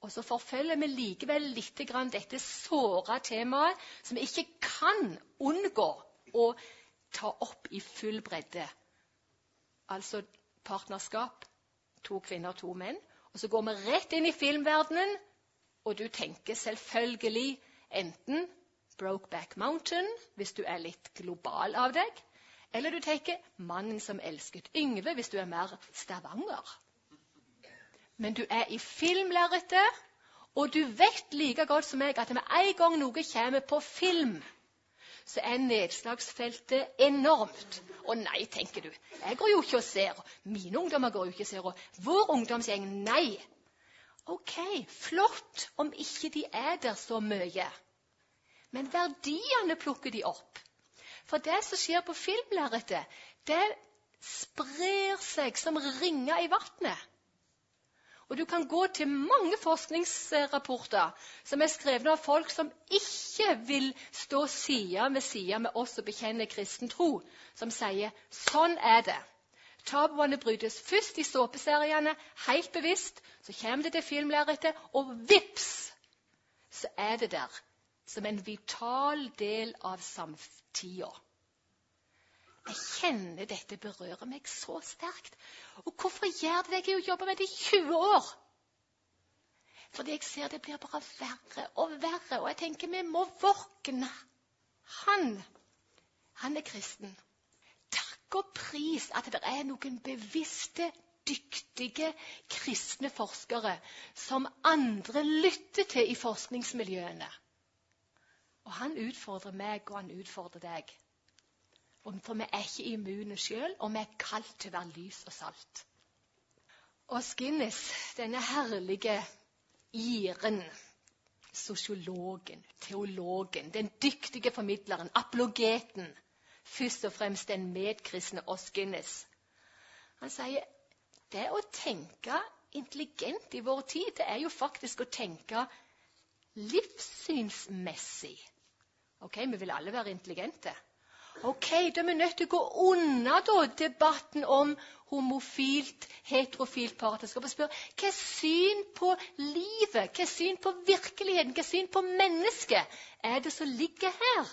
Og så forfølger vi likevel litt dette såra temaet som vi ikke kan unngå å ta opp i full bredde. Altså partnerskap. To kvinner, to menn. Og så går vi rett inn i filmverdenen og du tenker selvfølgelig enten Brokeback Mountain, hvis du er litt global av deg, eller du tenker 'Mannen som elsket Yngve', hvis du er mer Stavanger. Men du er i filmlerretet, og du vet like godt som meg at med en gang noe kommer på film, så er nedslagsfeltet enormt. Og nei, tenker du. Jeg går jo ikke og ser. Mine ungdommer går jo ikke og ser. Og vår ungdomsgjeng nei. OK, flott om ikke de er der så mye. Men verdiene plukker de opp. For det som skjer på filmlerretet, det sprer seg som ringer i vannet. Og du kan gå til mange forskningsrapporter som er skrevet av folk som ikke vil stå side ved side med oss og bekjenne kristen tro, som sier sånn er det. Tabuene brytes først i såpeseriene, helt bevisst. Så kommer det til filmlerretet, og vips, så er det der som en vital del av samtida. Jeg kjenner dette berører meg så sterkt. Og hvorfor gjør det det? Jeg har jo jobba med det i 20 år. Fordi jeg ser det blir bare verre og verre. Og jeg tenker vi må våkne. Han, han er kristen og pris at det er noen bevisste, dyktige kristne forskere som andre lytter til i forskningsmiljøene. Og han utfordrer meg, og han utfordrer deg. For vi er ikke immune sjøl, og vi er kalt til å være lys og salt. Og Skinnes, denne herlige iren, sosiologen, teologen, den dyktige formidleren, apologeten først og fremst den medkristne Oss Guinness. Han sier det å tenke intelligent i vår tid, det er jo faktisk å tenke livssynsmessig. Ok, Vi vil alle være intelligente. Ok, Da er vi nødt til å gå unna da, debatten om homofilt, heterofilt partnerskap og spørre hva syn på livet, hva syn på virkeligheten, hva syn på mennesket er det som ligger her?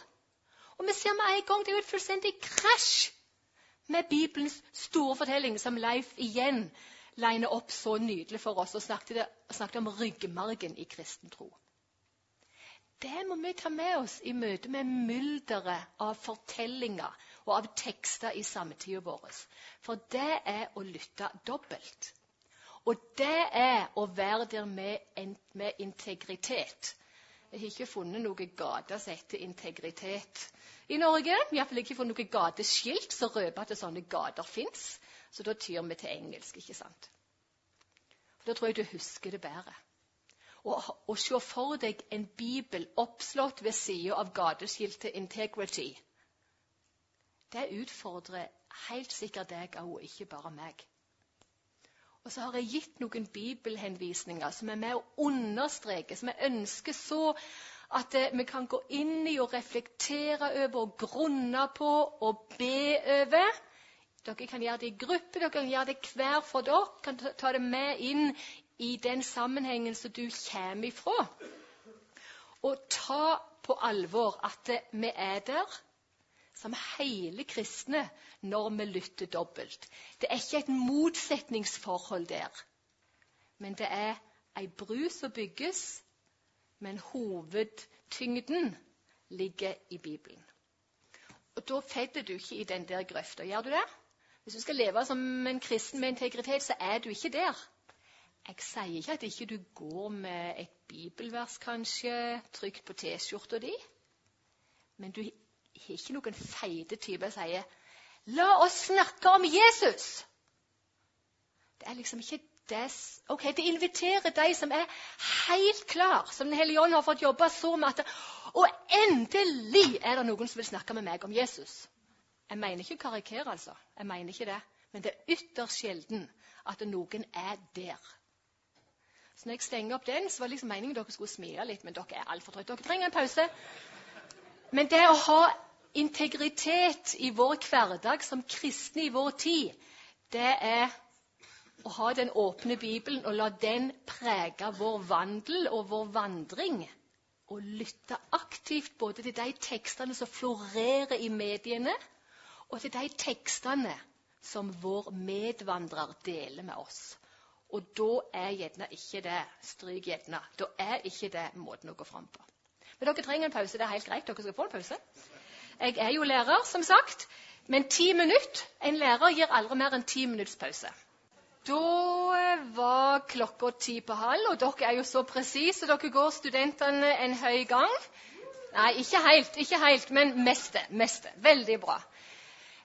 Og vi ser med en gang det er jo et fullstendig krasj med Bibelens store fortelling, som Leif igjen liner opp så nydelig for oss og snakket, snakket om ryggmargen i kristen tro. Det må vi ta med oss i møte med mylderet av fortellinger og av tekster i samtida vår. For det er å lytte dobbelt. Og det er å være der med, med integritet. Jeg har ikke funnet noe gate som heter integritet i Norge. Iallfall ikke funnet noe gateskilt som røper at sånne gater fins. Så da tyr vi til engelsk, ikke sant? For Da tror jeg du husker det bedre. Å se for deg en bibel oppslått ved sida av gateskiltet 'Integrity', det utfordrer helt sikkert deg òg, ikke bare meg. Og så har jeg gitt noen bibelhenvisninger som er med å understreke, som jeg ønsker så at eh, vi kan gå inn i og reflektere over og grunne på og be over. Dere kan gjøre det i gruppe, dere kan gjøre det hver for dere. kan ta det med inn i den sammenhengen som du kommer ifra. Og ta på alvor at eh, vi er der som hele kristne når vi lytter dobbelt. Det er ikke et motsetningsforhold der, men det er ei bru som bygges, men hovedtyngden ligger i Bibelen. Og Da faller du ikke i den der grøfta, gjør du det? Hvis du skal leve som en kristen med integritet, så er du ikke der. Jeg sier ikke at ikke du går med et bibelvers kanskje trygt på T-skjorta di, men du har ikke noen feite type som sier 'La oss snakke om Jesus'. Det er liksom ikke det Ok, Det inviterer de som er helt klar, som Den hellige ånd har fått jobbe så med at Og endelig er det noen som vil snakke med meg om Jesus. Jeg mener ikke å karikere, altså. Jeg mener ikke det. Men det er ytterst sjelden at noen er der. Så når jeg stenger opp den, så var det liksom meningen dere skulle smile litt, men dere er altfor trøtte. Dere trenger en pause. Men det å ha integritet i vår hverdag som kristne i vår tid, det er å ha den åpne Bibelen og la den prege vår vandel og vår vandring. Og lytte aktivt både til de tekstene som florerer i mediene, og til de tekstene som vår medvandrer deler med oss. Og da er gjerne ikke det stryk gjerne, da er ikke det måten å gå fram på. Men dere trenger en pause. Det er helt greit. Dere skal få en pause. Jeg er jo lærer, som sagt. Men ti minutter En lærer gir aldri mer enn ti minutts pause. Da var klokka ti på halv, og dere er jo så presise. Dere går studentene en høy gang. Nei, ikke helt, ikke helt men meste. meste. Veldig bra.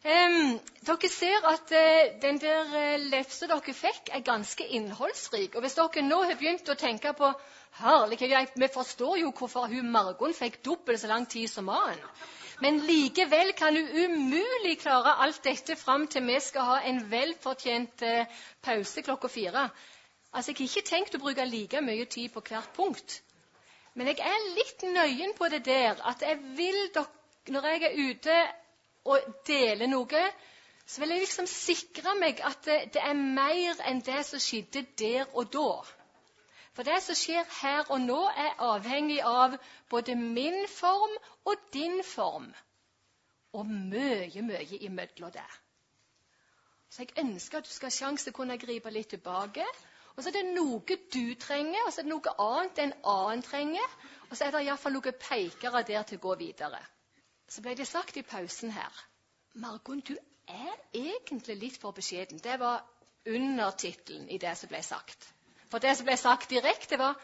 Um, dere ser at uh, den der uh, lefsa dere fikk, er ganske innholdsrik. Og hvis dere nå har begynt å tenke på Herlighet, vi forstår jo hvorfor hun Margunn fikk dobbelt så lang tid som mannen. Men likevel kan du umulig klare alt dette fram til vi skal ha en velfortjent eh, pause klokka fire. Altså, Jeg har ikke tenkt å bruke like mye tid på hvert punkt. Men jeg er litt nøyen på det der at jeg vil når jeg er ute og deler noe, så vil jeg liksom sikre meg at det, det er mer enn det som skjedde der og da. For det som skjer her og nå, er avhengig av både min form og din form. Og mye, mye imellom det. Så jeg ønsker at du skal ha sjanse til å kunne gripe litt tilbake. Og så er det noe du trenger, og så er det noe annet en annen trenger. Og så er det iallfall noen pekere der til å gå videre. Så ble det sagt i pausen her Margunn, du er egentlig litt for beskjeden. Det var undertittelen i det som ble sagt. For det som ble sagt direkte, var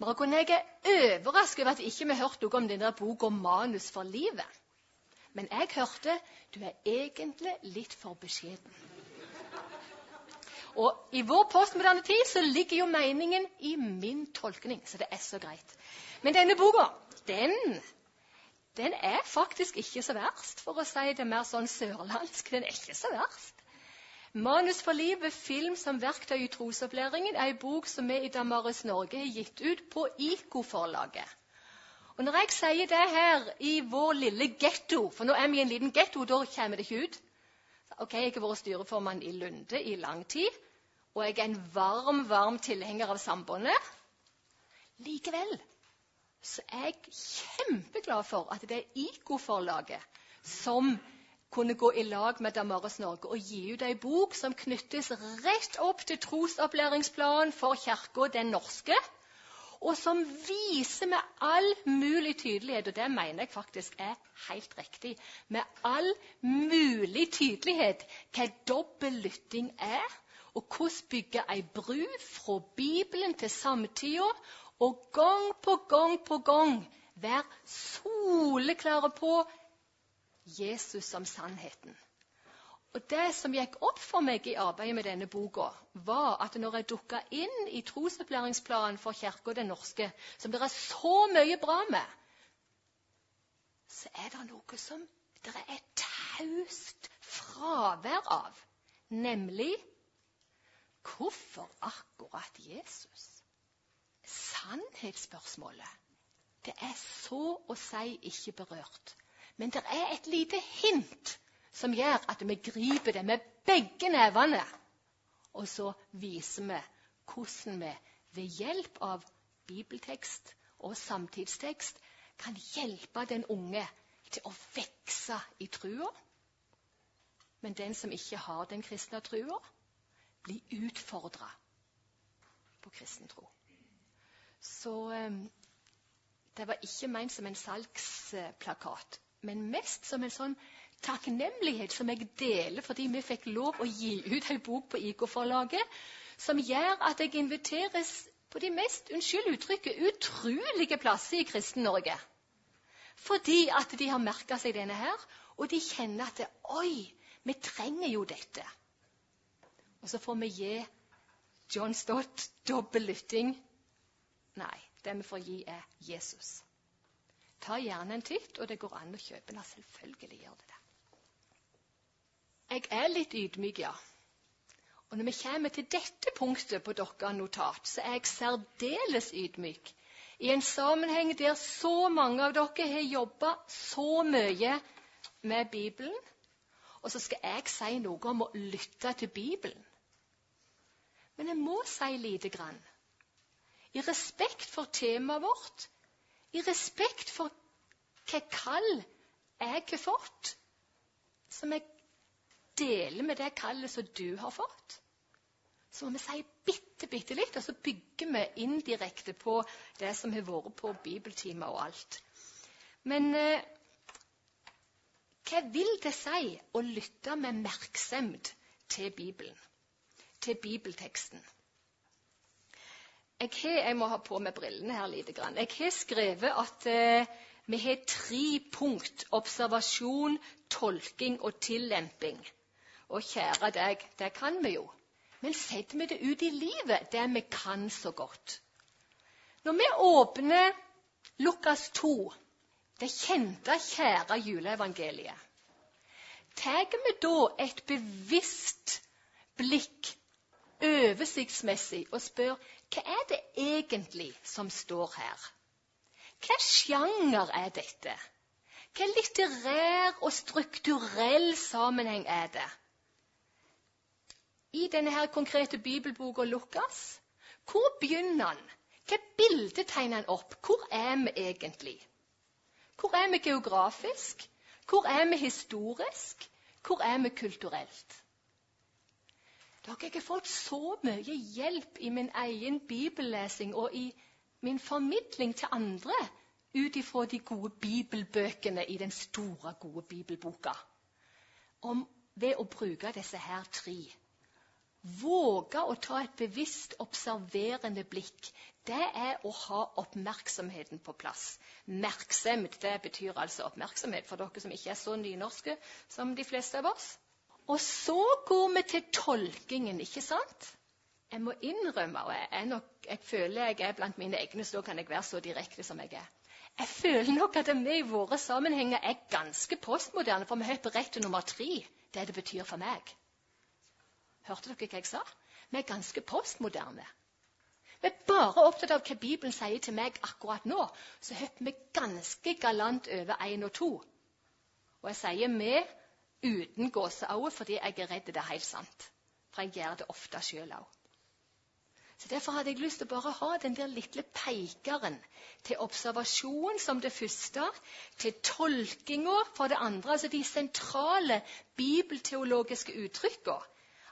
Margon, jeg er overrasket over at ikke vi hørte noe om denne boka 'Manus for livet'. Men jeg hørte du er egentlig litt for beskjeden. Og i vår postmoderne tid så ligger jo meningen i min tolkning, så det er så greit. Men denne boka, den, den er faktisk ikke så verst, for å si det mer sånn sørlandsk. Den er ikke så verst. 'Manus for livet film som verktøy i trosopplæringen' er en bok som vi i Damaris Norge har gitt ut på IKO-forlaget. Og Når jeg sier det her i vår lille getto, for nå er vi i en liten getto, da kommer det ikke ut Ok, Jeg har vært styreformann i Lunde i lang tid, og jeg er en varm, varm tilhenger av Sambandet. Likevel så er jeg kjempeglad for at det er IKO-forlaget som kunne gå i lag med Damaris Norge og gi ut ei bok som knyttes rett opp til trosopplæringsplanen for Kirka den norske, og som viser med all mulig tydelighet, og det mener jeg faktisk er helt riktig, med all mulig tydelighet hva dobbel lytting er, og hvordan bygge ei bru fra Bibelen til samtida, og gang på gang på gang være soleklare på Jesus som sannheten. Og Det som gikk opp for meg i arbeidet med denne boka, var at når jeg dukka inn i trosopplæringsplanen for Kirka Den norske, som det er så mye bra med, så er det noe som det er et taust fravær av. Nemlig hvorfor akkurat Jesus? Sannhetsspørsmålet det er så å si ikke berørt. Men det er et lite hint som gjør at vi griper det med begge nevene. Og så viser vi hvordan vi ved hjelp av bibeltekst og samtidstekst kan hjelpe den unge til å vokse i trua. Men den som ikke har den kristne trua, blir utfordra på kristen tro. Så um, det var ikke ment som en salgsplakat, men mest som en sånn takknemlighet som jeg deler fordi vi fikk lov å gi ut en bok på IK-forlaget, som gjør at jeg inviteres på de mest unnskyld uttrykket, utrolige plasser i Kristen-Norge. Fordi at de har merka seg denne her, og de kjenner at det, Oi, vi trenger jo dette. Og så får vi gi John Stott dobbel lytting. Nei, det vi får gi, er Jesus. Ta gjerne en titt, og det går an å kjøpe den. Selvfølgelig gjør det det. Jeg er litt ydmyk, ja. Og når vi kommer til dette punktet på deres notat, så er jeg særdeles ydmyk. I en sammenheng der så mange av dere har jobba så mye med Bibelen, og så skal jeg si noe om å lytte til Bibelen. Men jeg må si lite grann. I respekt for temaet vårt, i respekt for hva kall jeg har fått, som jeg deler med det kallet som du har fått, så må vi si bitte, bitte litt, og så bygger vi indirekte på det som har vært på bibeltimer og alt. Men eh, hva vil det si å lytte med merksemd til Bibelen, til bibelteksten? Jeg, har, jeg må ha på meg brillene her lite grann. Jeg har skrevet at eh, vi har tre punkt observasjon, tolking og tillemping. Og kjære deg, det kan vi jo. Men setter vi det ut i livet, det vi kan så godt? Når vi åpner Lukas 2, det kjente, kjære juleevangeliet, tar vi da et bevisst blikk oversiktsmessig og spør hva er det egentlig som står her? Hva sjanger er dette? Hva litterær og strukturell sammenheng er det? i denne her konkrete bibelboka Lukas, hvor begynner han? Hva bilde tegner han opp? Hvor er vi egentlig? Hvor er vi geografisk? Hvor er vi historisk? Hvor er vi kulturelt? Dere har ikke fått så mye hjelp i min egen bibellesing og i min formidling til andre ut ifra de gode bibelbøkene i den store, gode bibelboka. Om, ved å bruke disse her tre Våge å ta et bevisst observerende blikk. Det er å ha oppmerksomheten på plass. Merksemd det betyr altså oppmerksomhet for dere som ikke er så nynorske som de fleste av oss. Og så går vi til tolkingen, ikke sant? Jeg må innrømme, og jeg, nok, jeg føler jeg er blant mine egne, så kan jeg være så direkte som jeg er. Jeg føler nok at vi i våre sammenhenger er ganske postmoderne, for vi hopper rett til nummer tre. Det det betyr for meg. Hørte dere hva jeg sa? Vi er ganske postmoderne. Vi er bare opptatt av hva Bibelen sier til meg akkurat nå. Så hopper vi ganske galant over én og to. Og jeg sier vi uten gåseøyne fordi jeg er redd det er helt sant. For jeg gjør det ofte sjøl òg. Så Derfor hadde jeg lyst til å bare ha den der lille peikeren til observasjon som det første, til tolkinga for det andre, altså de sentrale bibelteologiske uttrykka.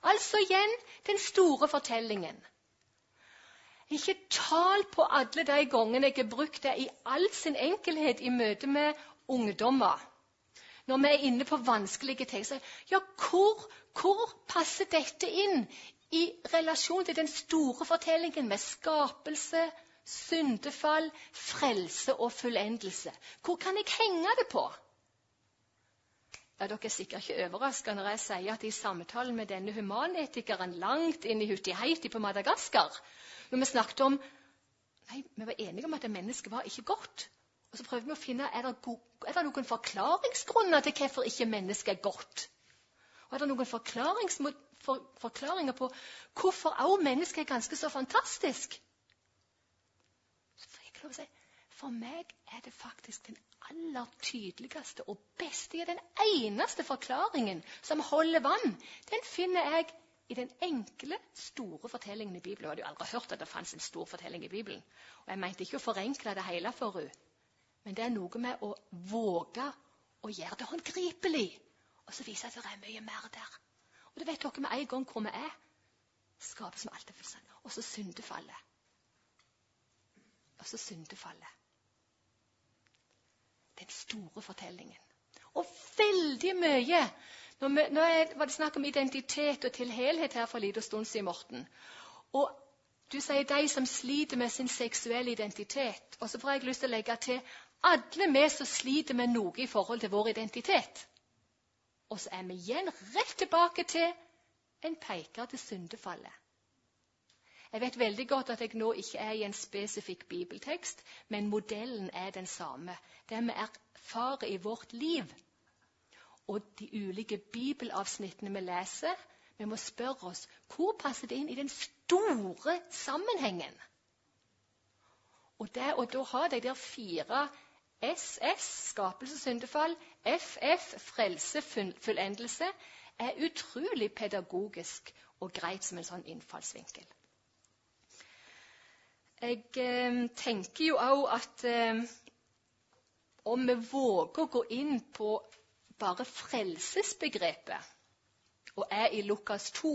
Altså igjen den store fortellingen. Ikke tal på alle de gangene jeg har brukt det i all sin enkelhet i møte med ungdommer. Når vi er inne på vanskelige tekster. Ja, hvor, hvor passer dette inn i relasjon til den store fortellingen med skapelse, syndefall, frelse og fullendelse. Hvor kan jeg henge det på? Ja, Dere er sikkert ikke overraska når jeg sier at i samtalen med denne humanetikeren langt inn i Hutiheiti på Madagaskar, når vi snakket om Nei, vi var enige om at mennesket var ikke godt. Og så prøvde vi å finne er det, er det noen forklaringsgrunner til hvorfor ikke mennesket er godt. Og er det noen for, forklaringer på hvorfor også mennesket er ganske så fantastisk? Så får jeg lov å si for meg er det faktisk den aller tydeligste og beste, den eneste forklaringen som holder vann. Den finner jeg i den enkle, store fortellingen i Bibelen. Jeg hadde jo aldri hørt at det fantes en stor fortelling i Bibelen. Og Jeg mente ikke å forenkle det hele for henne. Men det er noe med å våge å gjøre det håndgripelig. Og så viser det at det er mye mer der. Og det vet dere med en gang hvor vi er. Skapet som alt er fullstendige. Og så syndefallet. Og så syndefallet. Den store fortellingen. Og veldig mye nå, nå var det snakk om identitet og tilhelhet her for en liten stund siden, Morten. Og du sier de som sliter med sin seksuelle identitet. Og så får jeg lyst til å legge til alle vi som sliter med noe i forhold til vår identitet. Og så er vi igjen rett tilbake til en peker til syndefallet. Jeg vet veldig godt at jeg nå ikke er i en spesifikk bibeltekst, men modellen er den samme. Det vi erfarer i vårt liv, og de ulike bibelavsnittene vi leser. Vi må spørre oss hvor passer det inn i den store sammenhengen. Og det å da ha de der fire SS, skapelse, syndefall, FF, frelse, fullendelse, er utrolig pedagogisk og greit som en sånn innfallsvinkel. Jeg eh, tenker jo òg at eh, om vi våger å gå inn på bare frelsesbegrepet og er i Lukas 2,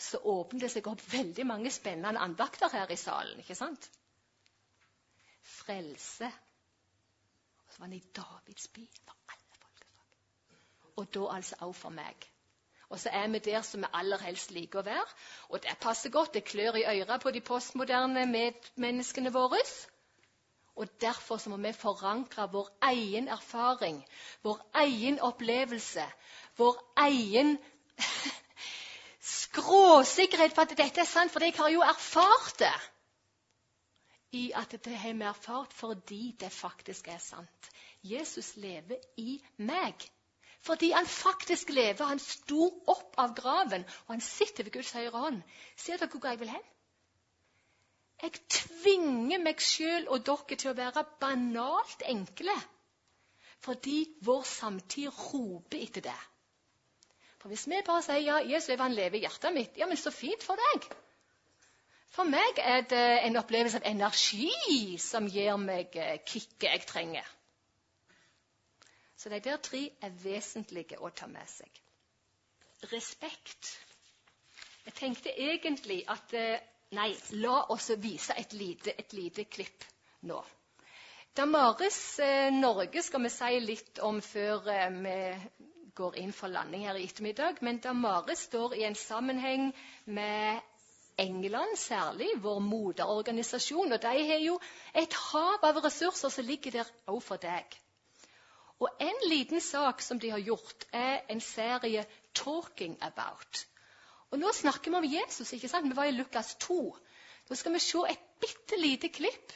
så åpner det seg opp veldig mange spennende andakter her i salen. ikke sant? Frelse. Var han i Davids by for alle folkeslag. Og da altså også for meg. Og så er vi der som vi aller helst liker å være. Og det passer godt. Det klør i øra på de postmoderne medmenneskene våre. Og Derfor så må vi forankre vår egen erfaring, vår egen opplevelse, vår egen skråsikkerhet for at dette er sant, for jeg har jo erfart det. I at det har vi erfart fordi det faktisk er sant. Jesus lever i meg. Fordi han faktisk lever. Han sto opp av graven, og han sitter ved Guds høyre hånd. Ser dere hvor jeg vil hen? Jeg tvinger meg sjøl og dere til å være banalt enkle. Fordi vår samtid roper etter det. For Hvis vi bare sier ja, Jesus han lever i hjertet mitt, ja, men så fint for deg. For meg er det en opplevelse av energi som gir meg eh, kicket jeg trenger. Så de der tre er vesentlige å ta med seg. Respekt. Jeg tenkte egentlig at eh, Nei, la oss vise et lite, et lite klipp nå. Damaris eh, Norge skal vi si litt om før vi går inn for landing her i ettermiddag. Men Damaris står i en sammenheng med England særlig, vår moderorganisasjon. Og de har jo et hav av ressurser som ligger der òg for deg. Og en liten sak som de har gjort, er en serie 'Talking About'. Og Nå snakker vi om Jesus. ikke sant? Vi var i Lukas 2. Nå skal vi se et bitte lite klipp.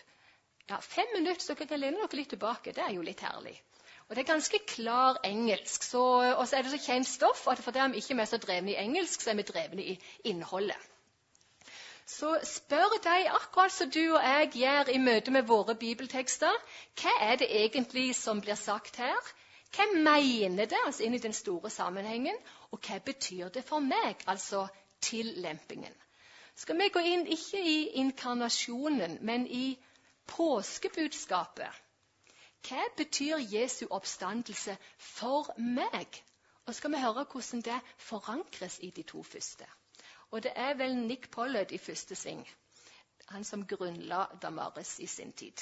Ja, Fem minutter, så dere kan lene dere litt tilbake. Det er jo litt herlig. Og Det er ganske klar engelsk. og så er det så kjent stoff at fordi vi ikke er så drevne i engelsk, så er vi drevne i innholdet. Så spør deg, akkurat som du og jeg gjør i møte med våre bibeltekster, hva er det egentlig som blir sagt her? Hva mener det altså inn i den store sammenhengen? Og hva betyr det for meg, altså tillempingen? Skal vi gå inn ikke i inkarnasjonen, men i påskebudskapet? Hva betyr Jesu oppstandelse for meg? Og skal vi høre hvordan det forankres i de to første. Og det er vel Nick Pollard i første sving, han som grunnla Damaris i sin tid.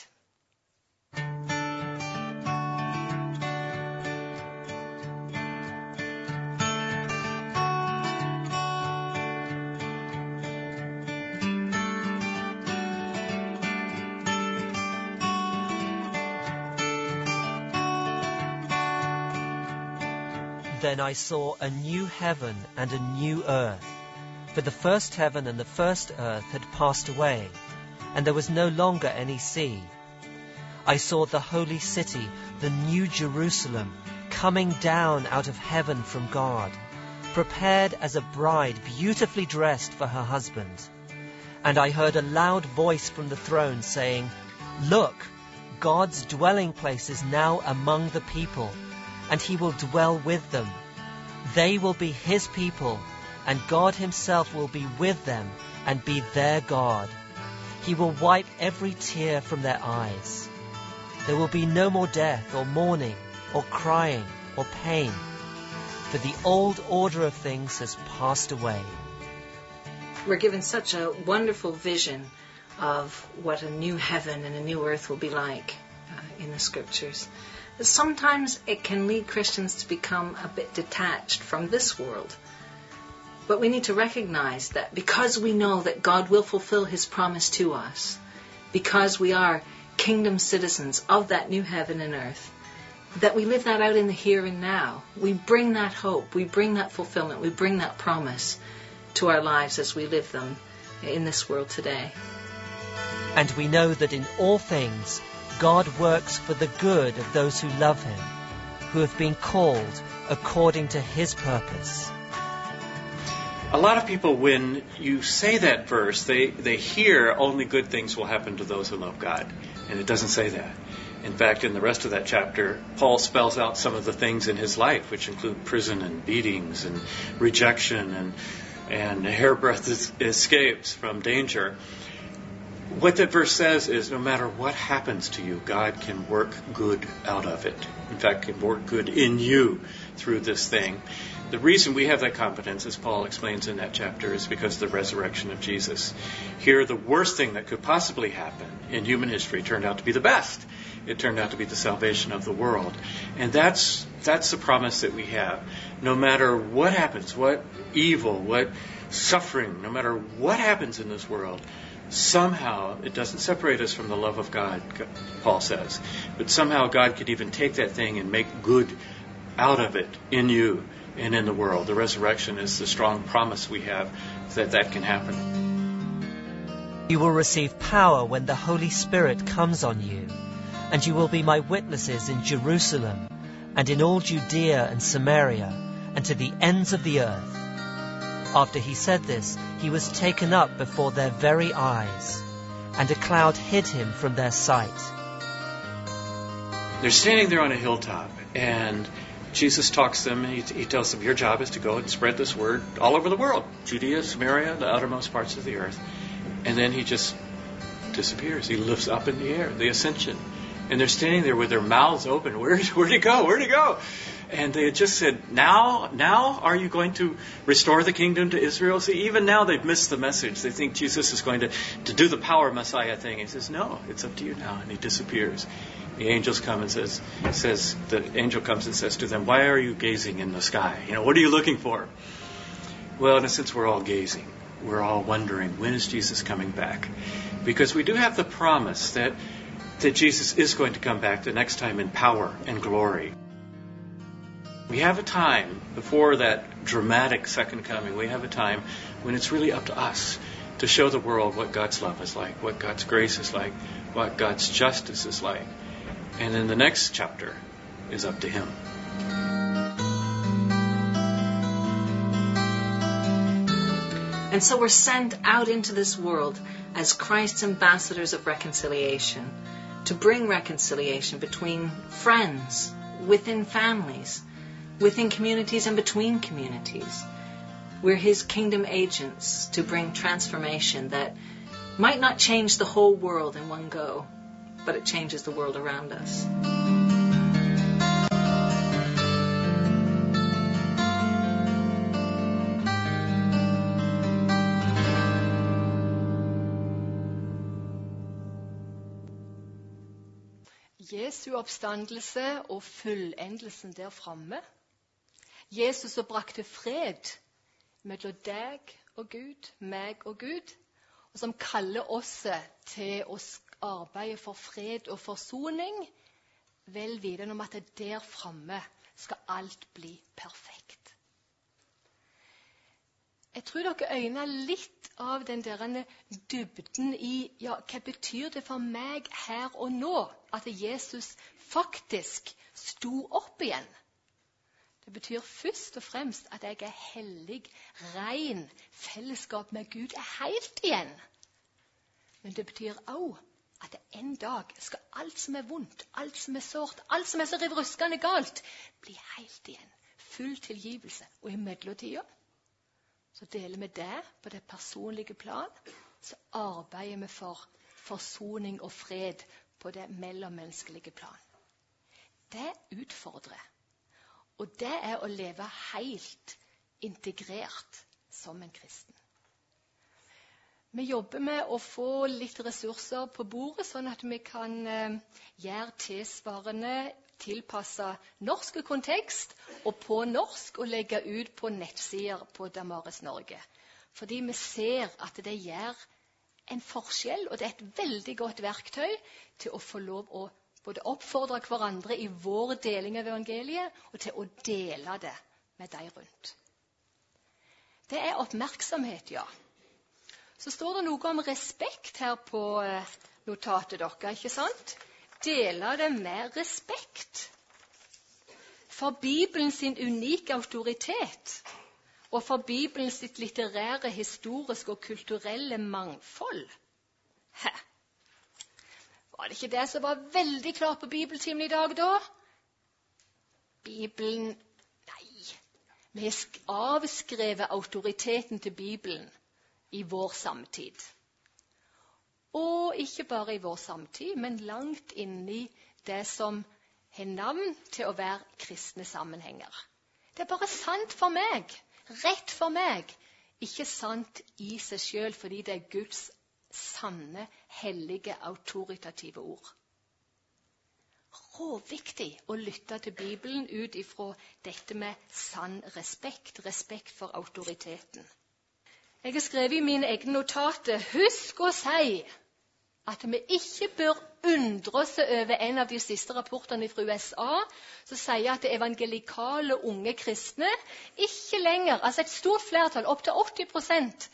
Then I saw a new heaven and a new earth for the first heaven and the first earth had passed away, and there was no longer any sea. I saw the holy city, the new Jerusalem, coming down out of heaven from God, prepared as a bride beautifully dressed for her husband. And I heard a loud voice from the throne saying, Look, God's dwelling place is now among the people, and he will dwell with them. They will be his people, and God himself will be with them and be their God. He will wipe every tear from their eyes. There will be no more death or mourning or crying or pain, for the old order of things has passed away. We're given such a wonderful vision of what a new heaven and a new earth will be like uh, in the scriptures. Sometimes it can lead Christians to become a bit detached from this world. But we need to recognize that because we know that God will fulfill his promise to us, because we are kingdom citizens of that new heaven and earth, that we live that out in the here and now. We bring that hope, we bring that fulfillment, we bring that promise to our lives as we live them in this world today. And we know that in all things God works for the good of those who love him, who have been called according to his purpose. A lot of people, when you say that verse, they, they hear only good things will happen to those who love God. And it doesn't say that. In fact, in the rest of that chapter, Paul spells out some of the things in his life, which include prison and beatings and rejection and, and hairbreadth escapes from danger. What that verse says is no matter what happens to you, God can work good out of it. In fact, can work good in you through this thing. The reason we have that confidence, as Paul explains in that chapter, is because of the resurrection of Jesus. Here, the worst thing that could possibly happen in human history turned out to be the best. It turned out to be the salvation of the world. And that's, that's the promise that we have. No matter what happens, what evil, what suffering, no matter what happens in this world, somehow it doesn't separate us from the love of God, Paul says. But somehow God could even take that thing and make good out of it in you and in the world. The resurrection is the strong promise we have that that can happen. You will receive power when the Holy Spirit comes on you, and you will be my witnesses in Jerusalem and in all Judea and Samaria and to the ends of the earth. After he said this, he was taken up before their very eyes, and a cloud hid him from their sight. They're standing there on a hilltop, and Jesus talks to them. He, he tells them, Your job is to go and spread this word all over the world Judea, Samaria, the outermost parts of the earth. And then he just disappears. He lifts up in the air, the ascension. And they're standing there with their mouths open. Where, where'd he go? Where'd he go? And they had just said, Now, now are you going to restore the kingdom to Israel? See, even now they've missed the message. They think Jesus is going to, to do the power Messiah thing. He says, No, it's up to you now. And he disappears the angels come and says, says the angel comes and says to them, "Why are you gazing in the sky? You know, what are you looking for?" Well, in a sense, we're all gazing. We're all wondering when is Jesus coming back, because we do have the promise that that Jesus is going to come back the next time in power and glory. We have a time before that dramatic second coming. We have a time when it's really up to us to show the world what God's love is like, what God's grace is like, what God's justice is like. And then the next chapter is up to him. And so we're sent out into this world as Christ's ambassadors of reconciliation to bring reconciliation between friends, within families, within communities, and between communities. We're His kingdom agents to bring transformation that might not change the whole world in one go, but it changes the world around us. Jesu oppstandelse og fullendelsen der framme. Jesus som brakte fred mellom deg og Gud, meg og Gud, og som kaller oss til å arbeide for fred og forsoning vel vitende om at der framme skal alt bli perfekt. Jeg tror dere øyner litt av den der dybden i ja, hva betyr det for meg her og nå at Jesus faktisk sto opp igjen. Det betyr først og fremst at jeg er hellig, ren, fellesskap med Gud er helt igjen. Men det betyr òg at en dag skal alt som er vondt, alt som er sårt, alt som er så riv ruskende galt, bli helt igjen. Full tilgivelse. Og i mellomtida så deler vi det på det personlige plan. Så arbeider vi for forsoning og fred på det mellommenneskelige plan. Det utfordrer. Og det er å leve helt integrert som en kristen. Vi jobber med å få litt ressurser på bordet, sånn at vi kan eh, gjøre tilsvarende tilpassa norsk kontekst og på norsk og legge ut på nettsider på Damaris Norge. Fordi vi ser at det gjør en forskjell, og det er et veldig godt verktøy til å få lov å både oppfordre hverandre i vår deling av evangeliet, og til å dele det med de rundt. Det er oppmerksomhet, ja så står det noe om respekt her på eh, notatet deres. ikke sant? Dele det med respekt. For Bibelen sin unike autoritet og for Bibelen sitt litterære, historiske og kulturelle mangfold. Hæ? Var det ikke det som var veldig klart på bibeltimen i dag, da? Bibelen Nei. Vi har avskrevet autoriteten til Bibelen i vår samtid. Og ikke bare i vår samtid, men langt inni det som har navn til å være kristne sammenhenger. Det er bare sant for meg, rett for meg, ikke sant i seg sjøl fordi det er Guds sanne, hellige, autoritative ord. Råviktig å lytte til Bibelen ut ifra dette med sann respekt, respekt for autoriteten. Jeg har skrevet i mine egne notater Husk å si at vi ikke bør undre oss over en av de siste rapportene fra USA som sier at evangelikale unge kristne ikke lenger, altså et stort flertall, opptil 80%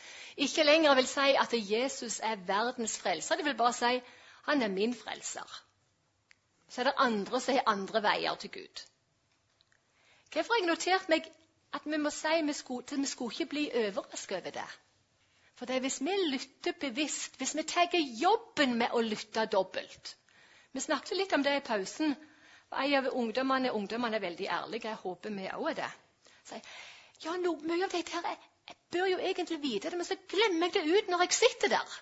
ikke lenger vil si at Jesus er verdens frelser. De vil bare si han er min frelser. Så er det andre som har andre veier til Gud. Hvorfor har jeg notert meg at vi må si vi skulle, vi skulle ikke bli overrasket over det. For det er hvis vi lytter bevisst, hvis vi tar jobben med å lytte dobbelt Vi snakket litt om det i pausen. En av ungdommene, ungdommene er veldig ærlige. Jeg håper vi òg er det. Sier ja, no, mye av dette her, jeg, jeg, bør jo egentlig vite det, men så glemmer jeg det ut når jeg sitter der.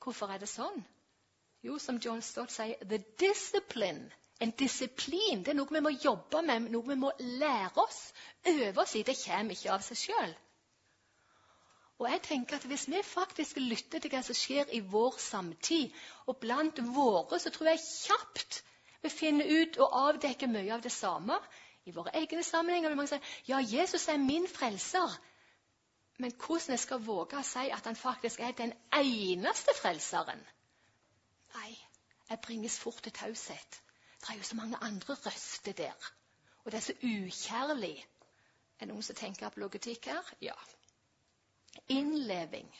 Hvorfor er det sånn? Jo, som John Stott sier, the discipline en disiplin det er noe vi må jobbe med, noe vi må lære oss, øve oss i. Det kommer ikke av seg sjøl. Og jeg tenker at Hvis vi faktisk lytter til hva som skjer i vår samtid, og blant våre, så tror jeg kjapt vi finner ut og avdekker mye av det samme. I våre egne sammenhenger vil mange si ja, Jesus er min frelser. Men hvordan jeg skal våge å si at han faktisk er den eneste frelseren? Nei, jeg bringes fort til taushet. Det er jo så mange andre røster der. Og det er så ukjærlig. Er det noen som tenker apologetikk her? Ja. Innleving.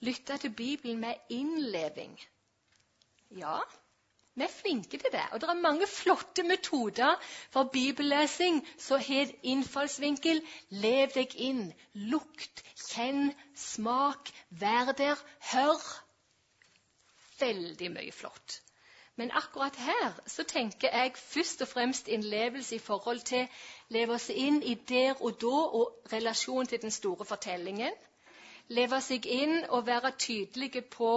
Lytte til Bibelen med innleving. Ja, vi er flinke til det. Og det er mange flotte metoder for bibellesing som har innfallsvinkel. Lev deg inn. Lukt, kjenn, smak, vær der, hør. Veldig mye flott. Men akkurat her så tenker jeg først og fremst innlevelse i forhold til leve oss inn i der og da og relasjon til den store fortellingen. Leve seg inn og være tydelige på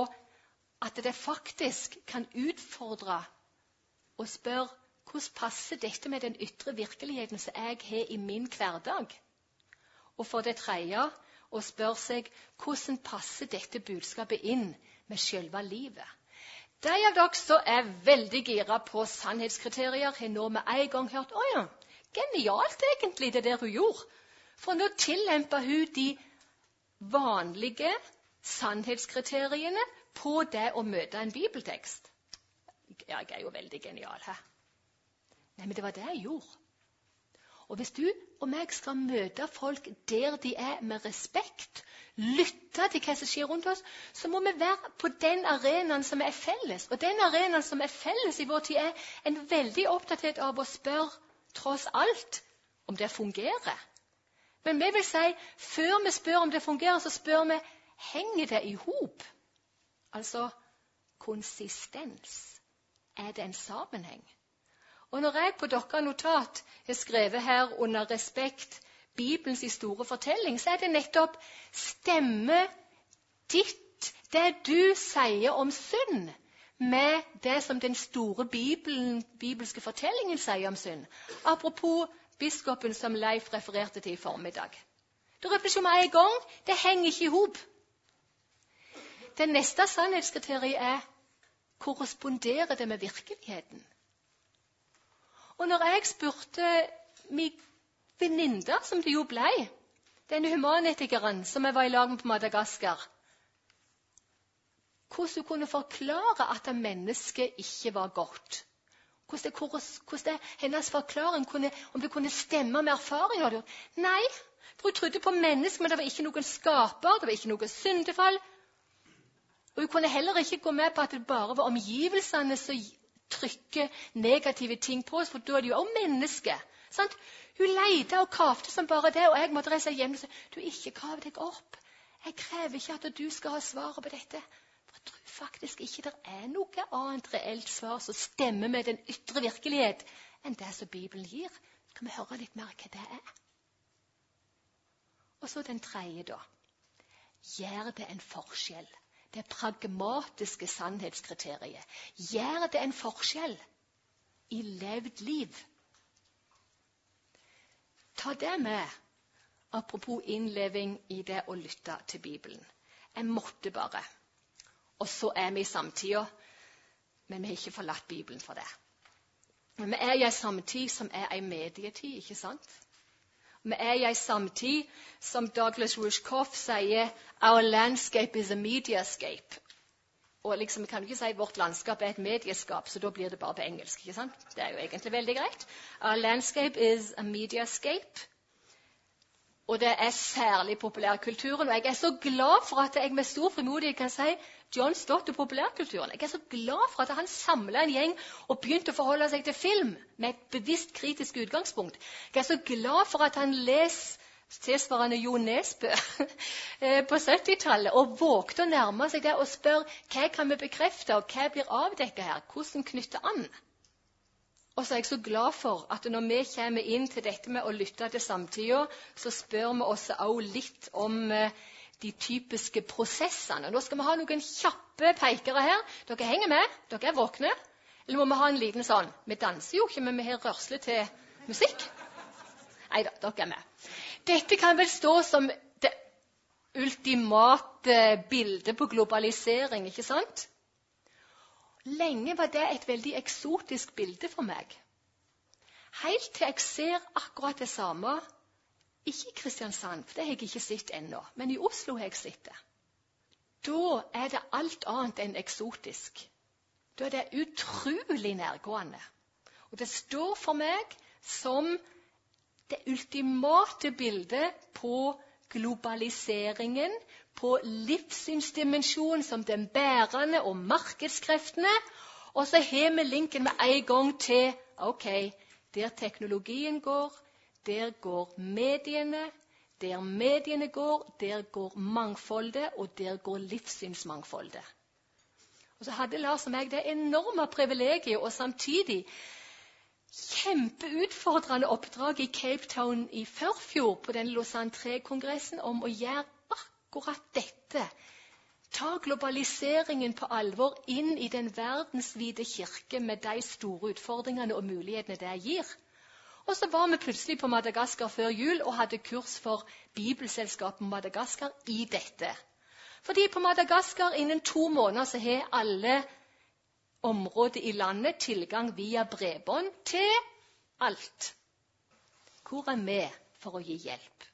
at det faktisk kan utfordre og spørre hvordan passer dette med den ytre virkeligheten som jeg har i min hverdag? Og for det tredje å spørre seg hvordan passer dette budskapet inn med selve livet? De av dere som er veldig gira på sannhetskriterier, har nå med en gang hørt å ja, genialt egentlig det der hun gjorde. For nå tillemper hun de vanlige sannhetskriteriene på det å møte en bibeltekst. ja, jeg er jo veldig genial. Hæ? Nei, men det var det jeg gjorde. Og hvis du og meg skal møte folk der de er, med respekt, lytte til hva som skjer rundt oss, så må vi være på den arenaen som er felles. Og den arenaen som er felles i vår tid, er en veldig opptatthet av å spørre tross alt om det fungerer. Men vi vil si, før vi spør om det fungerer, så spør vi henger det i hop. Altså konsistens. Er det en sammenheng? Og når jeg på deres notat har skrevet her under respekt Bibelens store fortelling, så er det nettopp stemme ditt, det du sier om synd, med det som den store Bibelen, bibelske fortellingen sier om synd. Apropos biskopen som Leif refererte til i formiddag. Det røper ikke med en gang. Det henger ikke i hop. Det neste sannhetskriteriet er korresponderer det med virkeligheten. Og når jeg spurte min venninne, som det jo ble, denne humanetikeren som jeg var i lag med på Madagaskar, hvordan hun kunne forklare at mennesket ikke var godt. Hvordan, hvordan hennes forklaring kunne, om det kunne stemme med erfaringen. Nei, for hun trodde på mennesket, men det var ikke noen skaper, det var ikke noe syndefall. Og Hun kunne heller ikke gå med på at det bare var omgivelsene som trykker negative ting på oss, for da er det jo også mennesker. Sant? Hun leita og kavte som bare det, og jeg måtte reise hjem og si du, ikke grav deg opp. Jeg krever ikke at du skal ha svaret på dette. For jeg tror faktisk ikke det er noe annet reelt svar som stemmer med den ytre virkelighet enn det som Bibelen gir. Kan vi høre litt mer hva det er? Og så den tredje, da. Gjør det en forskjell det pragmatiske sannhetskriteriet. Gjør det en forskjell i levd liv? Ta det med, apropos innleving i det å lytte til Bibelen. Jeg måtte bare. Og så er vi i samtida, men vi har ikke forlatt Bibelen for det. Men vi er i ei samtid som er ei medietid, ikke sant? Vi er i ei samtid som Douglas Rushkoff sier Our landscape is a mediascape. Og liksom, kan jo ikke si vårt landskap er et medieskap, så da blir det bare på engelsk. ikke sant? Det er jo egentlig veldig greit. Our landscape is a mediascape. Og det er særlig populærkulturen. Og jeg er så glad for at jeg med stor frimodighet kan si John Stott og populærkulturen. Jeg er så glad for at han samla en gjeng og begynte å forholde seg til film med et bevisst kritisk utgangspunkt. Jeg er så glad for at han leser tilsvarende Jo Nesbø eh, på 70-tallet og vågte å nærme seg det og spørre hva kan vi bekrefte, og hva blir avdekket her? Hvordan knytte an? Og så er jeg så glad for at når vi kommer inn til dette med å lytte til samtida, så spør vi oss òg litt om eh, de typiske prosessene. Nå skal vi ha noen kjappe pekere her. Dere henger med? Dere er våkne? Eller må vi ha en liten sånn? Vi danser jo ikke, men vi har rørsle til musikk. Nei da, dere er med. Dette kan vel stå som det ultimate bildet på globalisering, ikke sant? Lenge var det et veldig eksotisk bilde for meg. Helt til jeg ser akkurat det samme ikke i Kristiansand, for det har jeg ikke sett ennå, men i Oslo har jeg sett det. Da er det alt annet enn eksotisk. Da er det utrolig nærgående. Og det står for meg som det ultimate bildet på globaliseringen, på livssynsdimensjonen som den bærende og markedskreftene. Og så har vi linken med en gang til ok, der teknologien går, der går mediene. Der mediene går, der går mangfoldet, og der går livssynsmangfoldet. Og så hadde Lars og meg det enorme privilegiet og samtidig kjempeutfordrende oppdrag i Cape Town i førfjor på den Lausanne 3-kongressen om å gjøre akkurat dette. Ta globaliseringen på alvor inn i den verdensvide kirke med de store utfordringene og mulighetene det gir. Og så var vi plutselig på Madagaskar før jul og hadde kurs for Bibelselskapet Madagaskar i dette. Fordi på Madagaskar innen to måneder så har alle områder i landet tilgang via bredbånd til alt. Hvor er vi for å gi hjelp?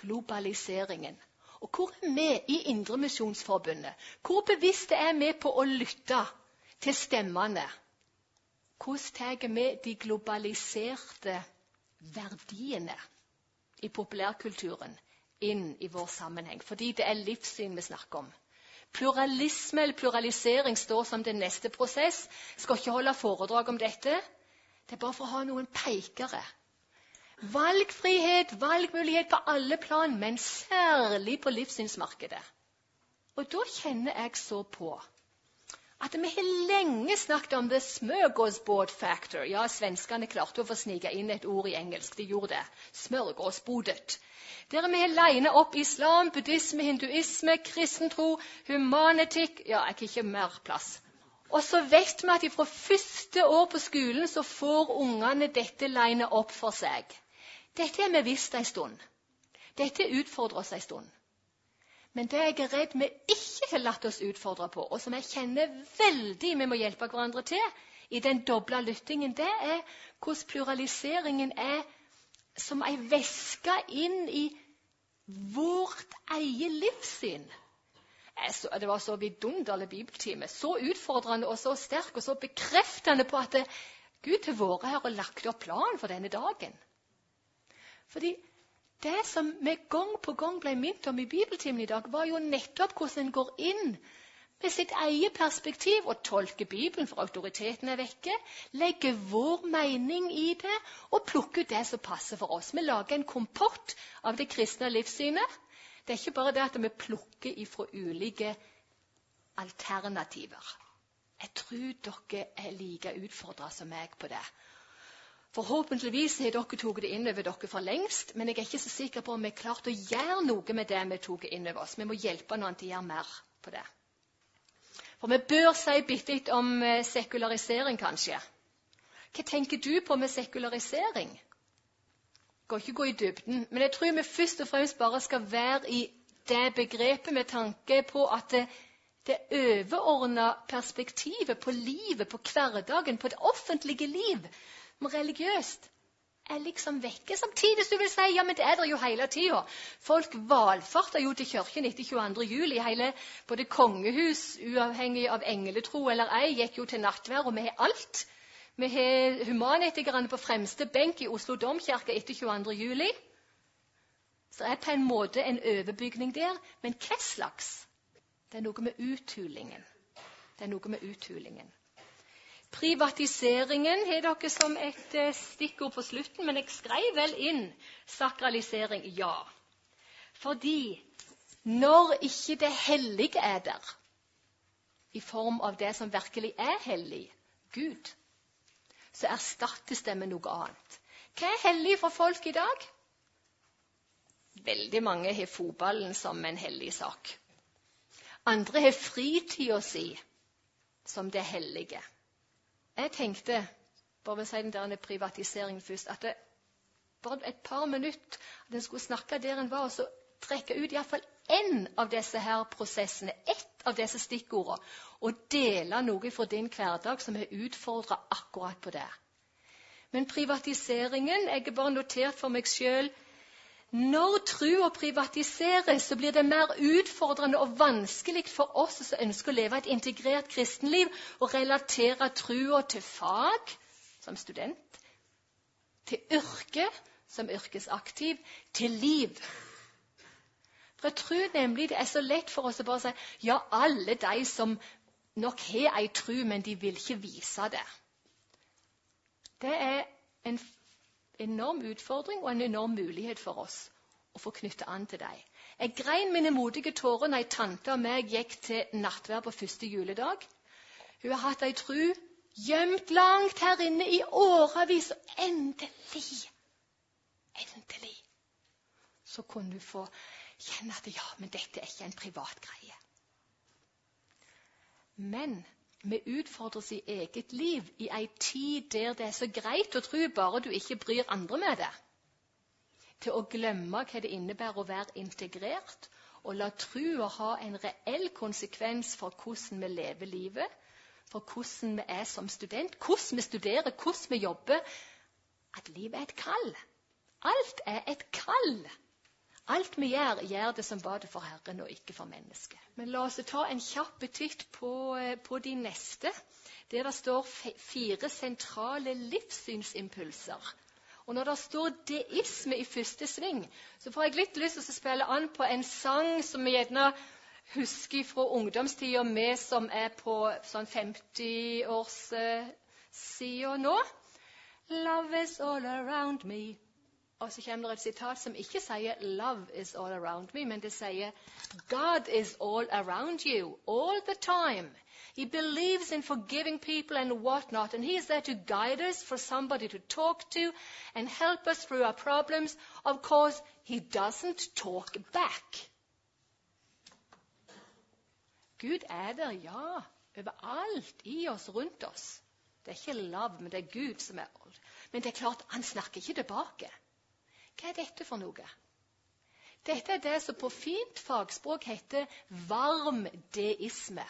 Globaliseringen. Og hvor er vi i Indremisjonsforbundet? Hvor bevisste er vi på å lytte til stemmene. Hvordan tar vi de globaliserte verdiene i populærkulturen inn i vår sammenheng? Fordi det er livssyn vi snakker om. Pluralisme eller pluralisering står som den neste prosess. Skal ikke holde foredrag om dette. Det er bare for å ha noen peikere. Valgfrihet, valgmulighet på alle plan, men særlig på livssynsmarkedet. Og da kjenner jeg så på at vi har lenge snakket om the smørgåsbåt factor. Ja, svenskene klarte å få snike inn et ord i engelsk. De gjorde det. Smørgåsbodet. Der vi har linet opp islam, buddhisme, hinduisme, kristentro, humanetikk Ja, jeg har ikke mer plass. Og så vet vi at fra første år på skolen så får ungene dette linet opp for seg. Dette har vi visst en stund. Dette utfordrer oss en stund. Men det jeg er redd vi ikke har latt oss utfordre på, og som jeg kjenner veldig vi må hjelpe hverandre til i den dobla lyttingen, det er hvordan pluraliseringen er som ei væske inn i vårt eget livssyn. Det var så vidunderlig bibeltime. Så utfordrende og så sterk og så bekreftende på at Gud har vært her og lagt opp planen for denne dagen. Fordi det som vi gang på gang ble minnet om i bibeltimen i dag, var jo nettopp hvordan en går inn med sitt eget perspektiv og tolker Bibelen, for autoriteten er vekke, legger vår mening i det og plukker ut det som passer for oss. Vi lager en kompott av det kristne livssynet. Det er ikke bare det at vi plukker ifra ulike alternativer. Jeg tror dere er like utfordra som meg på det. Forhåpentligvis har dere tatt det inn over dere for lengst, men jeg er ikke så sikker på om vi har klart å gjøre noe med det vi tok inn over oss. Vi må hjelpe noen til å gjøre mer på det. For vi bør si bitte litt om eh, sekularisering, kanskje. Hva tenker du på med sekularisering? Jeg går ikke gå i dybden, men jeg tror vi først og fremst bare skal være i det begrepet med tanke på at det, det overordna perspektivet på livet, på hverdagen, på det offentlige liv men religiøst er liksom vekke. Samtidig som du vil si ja, men det er det jo hele tida. Folk valfarter jo til kirken etter 22. juli. Hele, både kongehus, uavhengig av engletro eller ei, gikk jo til nattvær, og vi har alt. Vi har humanetikerne på fremste benk i Oslo domkirke etter 22. juli. Så det er på en måte en overbygning der. Men hva slags? Det er noe med uthulingen. Det er noe med uthulingen. Privatiseringen har dere som et eh, stikkord på slutten, men jeg skrev vel inn sakralisering, ja. Fordi når ikke det hellige er der, i form av det som virkelig er hellig, Gud, så erstattes det med noe annet. Hva er hellig for folk i dag? Veldig mange har fotballen som en hellig sak. Andre har fritida si som det hellige. Jeg tenkte bare ved å si den privatiseringen først, at det, bare et par minutter at en skulle snakke der en var, og så trekke ut iallfall én av disse her prosessene, ett av disse stikkordene, og dele noe fra din hverdag som har utfordra akkurat på det. Men privatiseringen Jeg har bare notert for meg sjøl når trua privatiseres, så blir det mer utfordrende og vanskelig for oss som ønsker å leve et integrert kristenliv, å relatere trua til fag som student, til yrke som yrkesaktiv, til liv. For jeg tror nemlig det er så lett for oss å bare si ja, alle de som nok har ei tru, men de vil ikke vise det. Det er en enorm utfordring og en enorm mulighet for oss å få knytte an til dem. Jeg grein mine modige tårer når ei tante og meg gikk til nattverd på første juledag. Hun har hatt ei tru gjemt langt her inne i årevis, og endelig, endelig så kunne hun få kjenne at ja, men dette er ikke en privat greie. Men vi utfordres i eget liv i ei tid der det er så greit å tro, bare du ikke bryr andre med det. Til å glemme hva det innebærer å være integrert, og la trua ha en reell konsekvens for hvordan vi lever livet, for hvordan vi er som student, hvordan vi studerer, hvordan vi jobber. At livet er et kall. Alt er et kall. Alt vi gjør, gjør det som var det for Herren og ikke for mennesket. Men la oss ta en kjapp titt på, eh, på de neste, der det står fire sentrale livssynsimpulser. Og når det står deisme i første sving, så får jeg litt lyst til å spille an på en sang som vi gjerne husker fra ungdomstida, vi som er på sånn 50-årssida nå. Love is all around me. Og så kommer det et sitat som ikke sier 'love is all around me', men det sier 'God is all around you all the time'. He believes in forgiving people and whatnot, and He is there to guide us, for somebody to talk to, and help us through our problems. Of course, He doesn't talk back. Gud er der, ja, overalt i oss, rundt oss. Det er ikke love, men det er Gud som er alt. Men det er klart, han snakker ikke tilbake. Hva er dette for noe? Dette er det som på fint fagspråk heter varm deisme.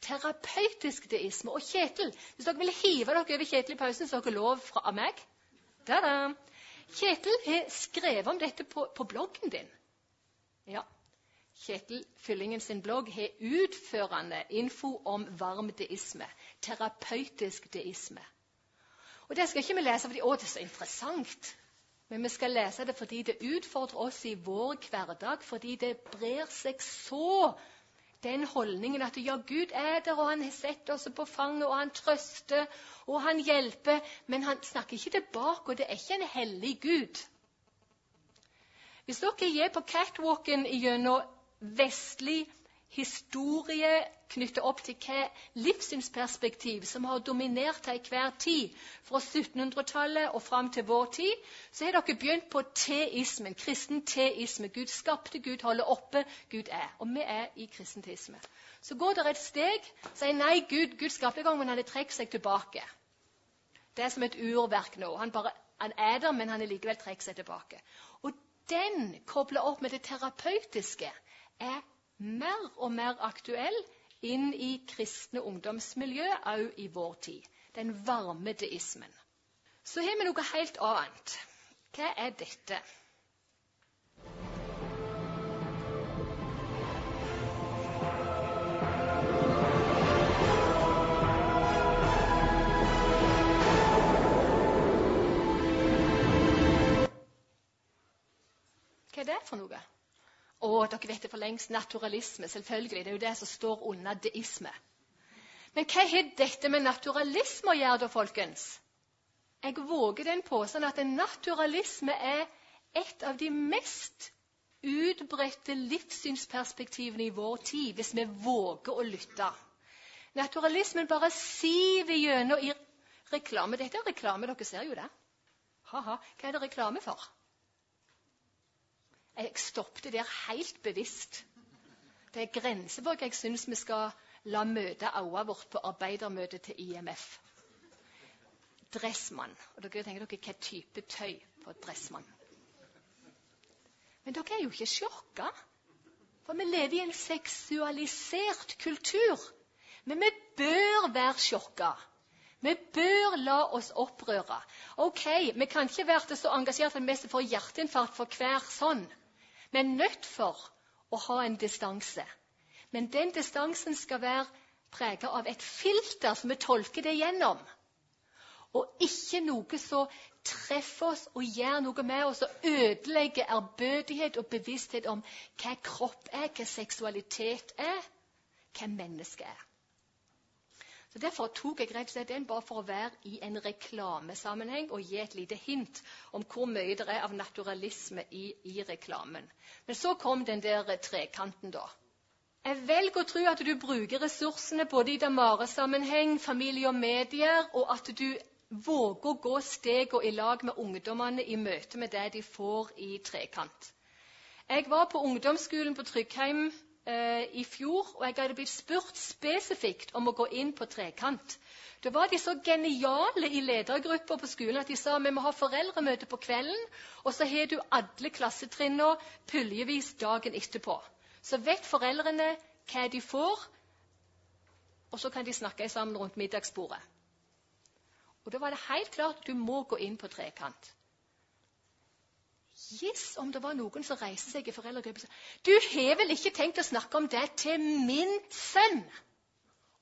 Terapeutisk deisme. Og Kjetil, hvis dere vil hive dere over Kjetil i pausen, så har dere lov fra meg. Da-da. Kjetil har skrevet om dette på, på bloggen din. Ja. Kjetil Fyllingen sin blogg har utførende info om varm deisme. Terapeutisk deisme. Og Det skal ikke vi lese fordi å, det er så interessant. Men vi skal lese det fordi det utfordrer oss i vår hverdag, fordi det brer seg så den holdningen at ja, Gud er der, og han setter oss på fanget, og han trøster, og han hjelper, men han snakker ikke tilbake, og det er ikke en hellig Gud. Hvis dere er på catwalken gjennom vestlig historie knyttet opp til hva livssynsperspektiv som har dominert til hver tid, fra 1700-tallet og fram til vår tid, så har dere begynt på teismen, kristen teisme. Gud skapte, Gud holder oppe, Gud er. Og vi er i kristenteisme. Så går det et steg, sier nei, Gud, Gud skapte en gang, men han har trukket seg tilbake. Det er som et urverk nå. Han, bare, han er der, men han har likevel trukket seg tilbake. Og den kobler opp med det terapeutiske er mer og mer aktuell inn i kristne ungdomsmiljø òg i vår tid. Den varme deismen. Så har vi noe helt annet. Hva er dette? Hva er det for noe? Og dere vet det for lengst naturalisme. selvfølgelig. Det er jo det som står under deisme. Men hva har dette med naturalisme å gjøre, da, folkens? Jeg våger den påstanden at naturalisme er et av de mest utbredte livssynsperspektivene i vår tid, hvis vi våger å lytte. Naturalismen bare siver gjennom i reklame. Dette er reklame, dere ser jo det. Ha-ha. Hva er det reklame for? Jeg stoppet der helt bevisst. Det er grenser for hva jeg syns vi skal la møte øyet vårt på arbeidermøtet til IMF. Dressmann. Og dere tenker dere hva type tøy på dressmann. Men dere er jo ikke sjokka. For vi lever i en seksualisert kultur. Men vi bør være sjokka. Vi bør la oss opprøre. Ok, Vi kan ikke være så engasjert at vi får hjerteinfarkt for hver sånn. Vi er nødt for å ha en distanse. Men den distansen skal være preget av et filter som vi tolker det gjennom. Og ikke noe som treffer oss og gjør noe med oss og ødelegger ærbødighet og bevissthet om hva kropp er, hva seksualitet er, hva menneske er. Så Derfor tok jeg rett og slett den bare for å være i en reklamesammenheng og gi et lite hint om hvor mye det er av naturalisme i, i reklamen. Men så kom den der trekanten, da. Jeg velger å tro at du bruker ressursene både i Damare-sammenheng, familie og medier, og at du våger å gå stegene i lag med ungdommene i møte med det de får i trekant. Jeg var på ungdomsskolen på Tryggheim i fjor, og jeg hadde blitt spurt spesifikt om å gå inn på trekant. Da var de så geniale i ledergrupper på skolen at de sa vi må ha foreldremøte på kvelden, og så har du alle klassetrinnene puljevis dagen etterpå. Så vet foreldrene hva de får, og så kan de snakke sammen rundt middagsbordet. Og Da var det helt klart du må gå inn på trekant. Giss om det var noen som reiste seg i foreldregruppen Du har vel ikke tenkt å snakke om det til min sønn?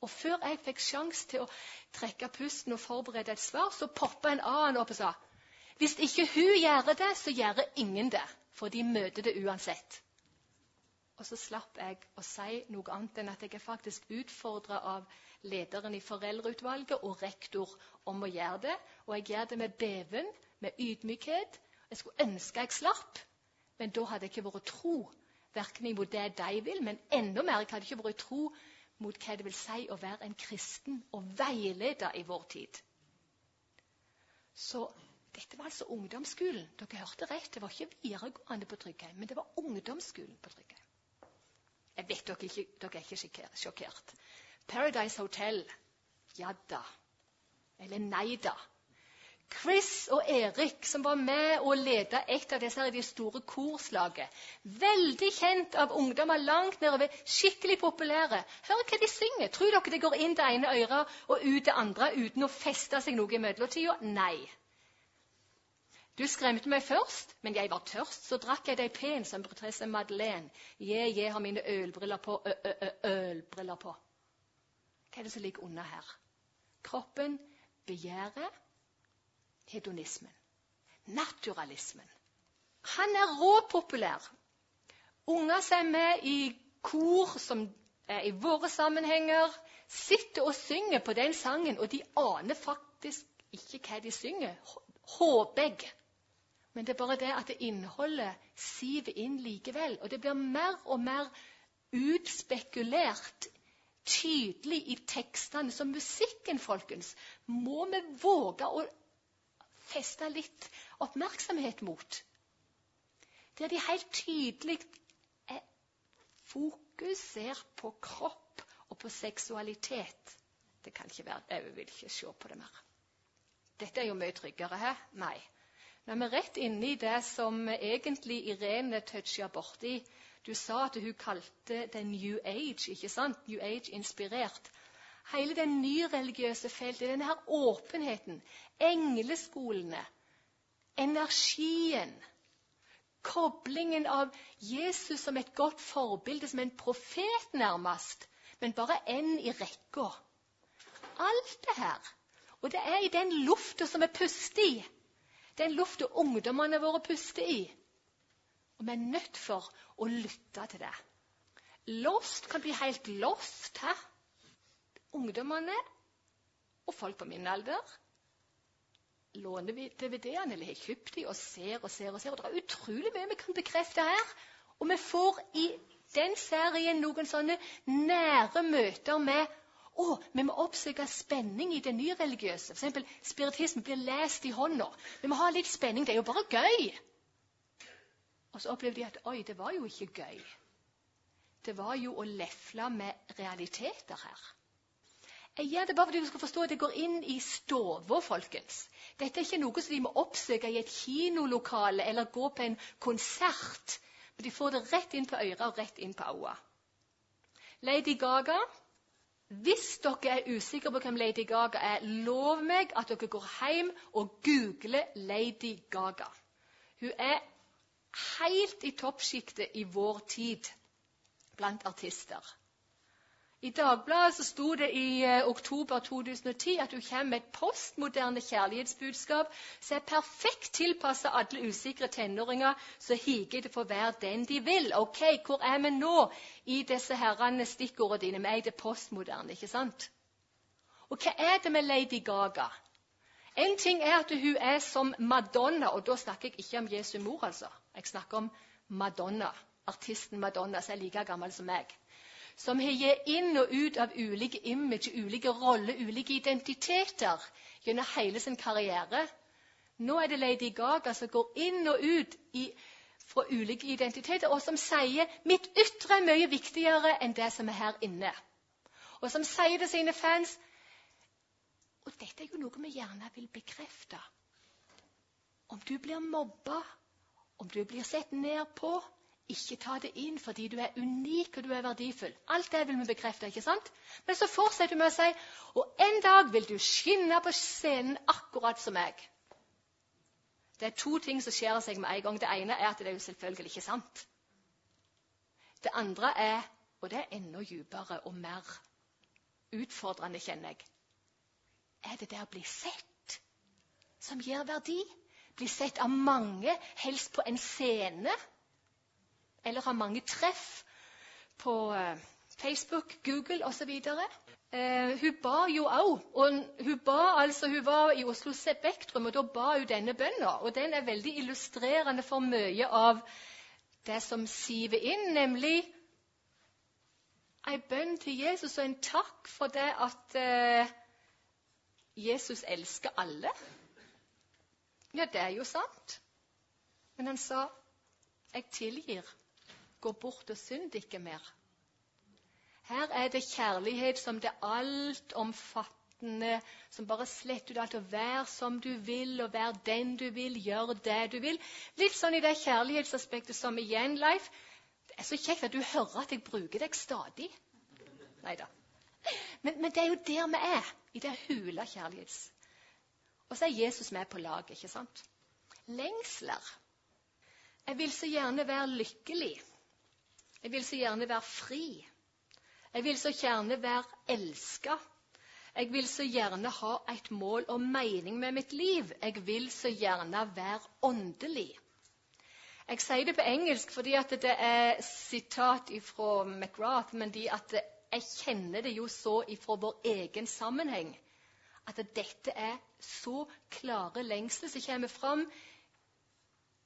Og før jeg fikk sjanse til å trekke pusten og forberede et svar, så poppa en annen opp og sa hvis ikke hun gjør det, så gjør ingen det. For de møter det uansett. Og så slapp jeg å si noe annet enn at jeg er faktisk utfordra av lederen i foreldreutvalget og rektor om å gjøre det. Og jeg gjør det med beven, med ydmykhet. Jeg skulle ønske jeg slapp, men da hadde jeg ikke vært tro. Verken imot det de vil, men enda mer jeg hadde ikke vært tro mot hva det vil si å være en kristen og veileder i vår tid. Så dette var altså ungdomsskolen. Dere hørte rett. Det var ikke videregående på Tryggheim, men det var ungdomsskolen på Tryggheim. Jeg vet dere, ikke, dere er ikke sjokkert. Paradise Hotel. Ja da. Eller nei da. Chris og Erik, som var med og ledet et av disse de store korslaget. Veldig kjent av ungdommer langt nedover. Skikkelig populære. Hør hva de synger. Tror dere det går inn det ene øret og ut det andre uten å feste seg noe i mellomtida? Nei. Du skremte meg først, men jeg var tørst, så drakk jeg deg pen som prinsesse Madeleine. Jeg, jeg har mine ølbriller på, ølbriller på. Hva er det som ligger under her? Kroppen, begjæret hedonismen. Naturalismen. Han er råpopulær. Unger som er med i kor som er i våre sammenhenger, sitter og synger på den sangen, og de aner faktisk ikke hva de synger. Håper jeg. Men det er bare det at det innholdet siver inn likevel. Og det blir mer og mer utspekulert tydelig i tekstene. Så musikken, folkens, må vi våge å feste litt oppmerksomhet mot. Der de helt tydelig fokuserer på kropp og på seksualitet. Det kan ikke være, Jeg vil ikke se på det mer. Dette er jo mye tryggere. Hæ? Nei. Nå er vi rett inne i det som egentlig Irene toucha borti. Du sa at hun kalte det New Age, ikke sant? New Age-inspirert hele den nyreligiøse feltet, denne her åpenheten, engleskolene, energien, koblingen av Jesus som et godt forbilde, som en profet nærmest, men bare én i rekka. Alt det her. Og det er i den lufta som vi puster i. Den lufta ungdommene våre puster i. Og vi er nødt for å lytte til det. Lost kan bli helt lost. Hæ? Ungdommene og folk på min alder låner vi DVD-ene eller har kjøpt dem og ser og ser og ser. Og det er utrolig mye vi kan bekrefte her. Og vi får i den serien noen sånne nære møter med å, vi må oppsøke spenning i det nyreligiøse. F.eks. spiritisme blir lest i hånda. Vi må ha litt spenning. Det er jo bare gøy. Og så opplever de at oi, det var jo ikke gøy. Det var jo å lefle med realiteter her. Jeg gjør det bare fordi du skal forstå at det går inn i stova, folkens. Dette er ikke noe som de må oppsøke i et kinolokale eller gå på en konsert. Men de får det rett inn på øret og rett inn på øyet. Lady Gaga Hvis dere er usikre på hvem Lady Gaga er, lov meg at dere går hjem og googler Lady Gaga. Hun er helt i toppsjiktet i vår tid blant artister. I Dagbladet så sto det i uh, oktober 2010 at hun kommer med et postmoderne kjærlighetsbudskap som er perfekt tilpassa alle usikre tenåringer som higer etter å få være den de vil. Ok, Hvor er vi nå i disse herrene stikkordene dine? Vi er i det postmoderne, ikke sant? Og hva er det med Lady Gaga? En ting er at hun er som Madonna, og da snakker jeg ikke om Jesu mor, altså. Jeg snakker om Madonna, artisten Madonna, som er like gammel som meg som har gitt inn og ut av ulike image, ulike roller, ulike identiteter gjennom hele sin karriere. Nå er det Lady Gaga som går inn og ut i, fra ulike identiteter, og som sier 'mitt ytre er mye viktigere enn det som er her inne'. Og som sier til sine fans Og dette er jo noe vi gjerne vil bekrefte. Om du blir mobba, om du blir sett ned på, ikke ta det inn fordi du er unik og du er verdifull. Alt det vil vi bekrefte. ikke sant? Men så fortsetter du med å si og en dag vil du skinne på scenen akkurat som meg. Det er to ting som skjer seg med en gang. Det ene er at det er jo selvfølgelig ikke sant. Det andre er, og det er enda dypere og mer utfordrende, kjenner jeg, er det det å bli sett som gir verdi. Bli sett av mange, helst på en scene, eller har mange treff på uh, Facebook, Google osv. Eh, hun ba jo òg. Hun, altså, hun var i Oslo Spektrum, og da ba hun denne bønna. Og den er veldig illustrerende for mye av det som siver inn, nemlig en bønn til Jesus og en takk for det at eh, Jesus elsker alle. Ja, det er jo sant. Men han sa, 'Jeg tilgir. Gå bort og synd ikke mer.' Her er det kjærlighet som det altomfattende, som bare sletter ut alt. Og være som du vil, og være den du vil, gjøre det du vil. Litt sånn i det kjærlighetsaspektet som igjen, Leif Det er så kjekt at du hører at jeg bruker deg stadig. Nei da. Men, men, det er jo der vi er, i det hula kjærlighets. Og så er Jesus med på laget, ikke sant? Lengsler. Jeg vil så gjerne være lykkelig. Jeg vil så gjerne være fri. Jeg vil så gjerne være elska. Jeg vil så gjerne ha et mål og mening med mitt liv. Jeg vil så gjerne være åndelig. Jeg sier det på engelsk fordi det er sitat fra McGrath, men jeg kjenner det jo så fra vår egen sammenheng. At dette er så klare lengsler som kommer fram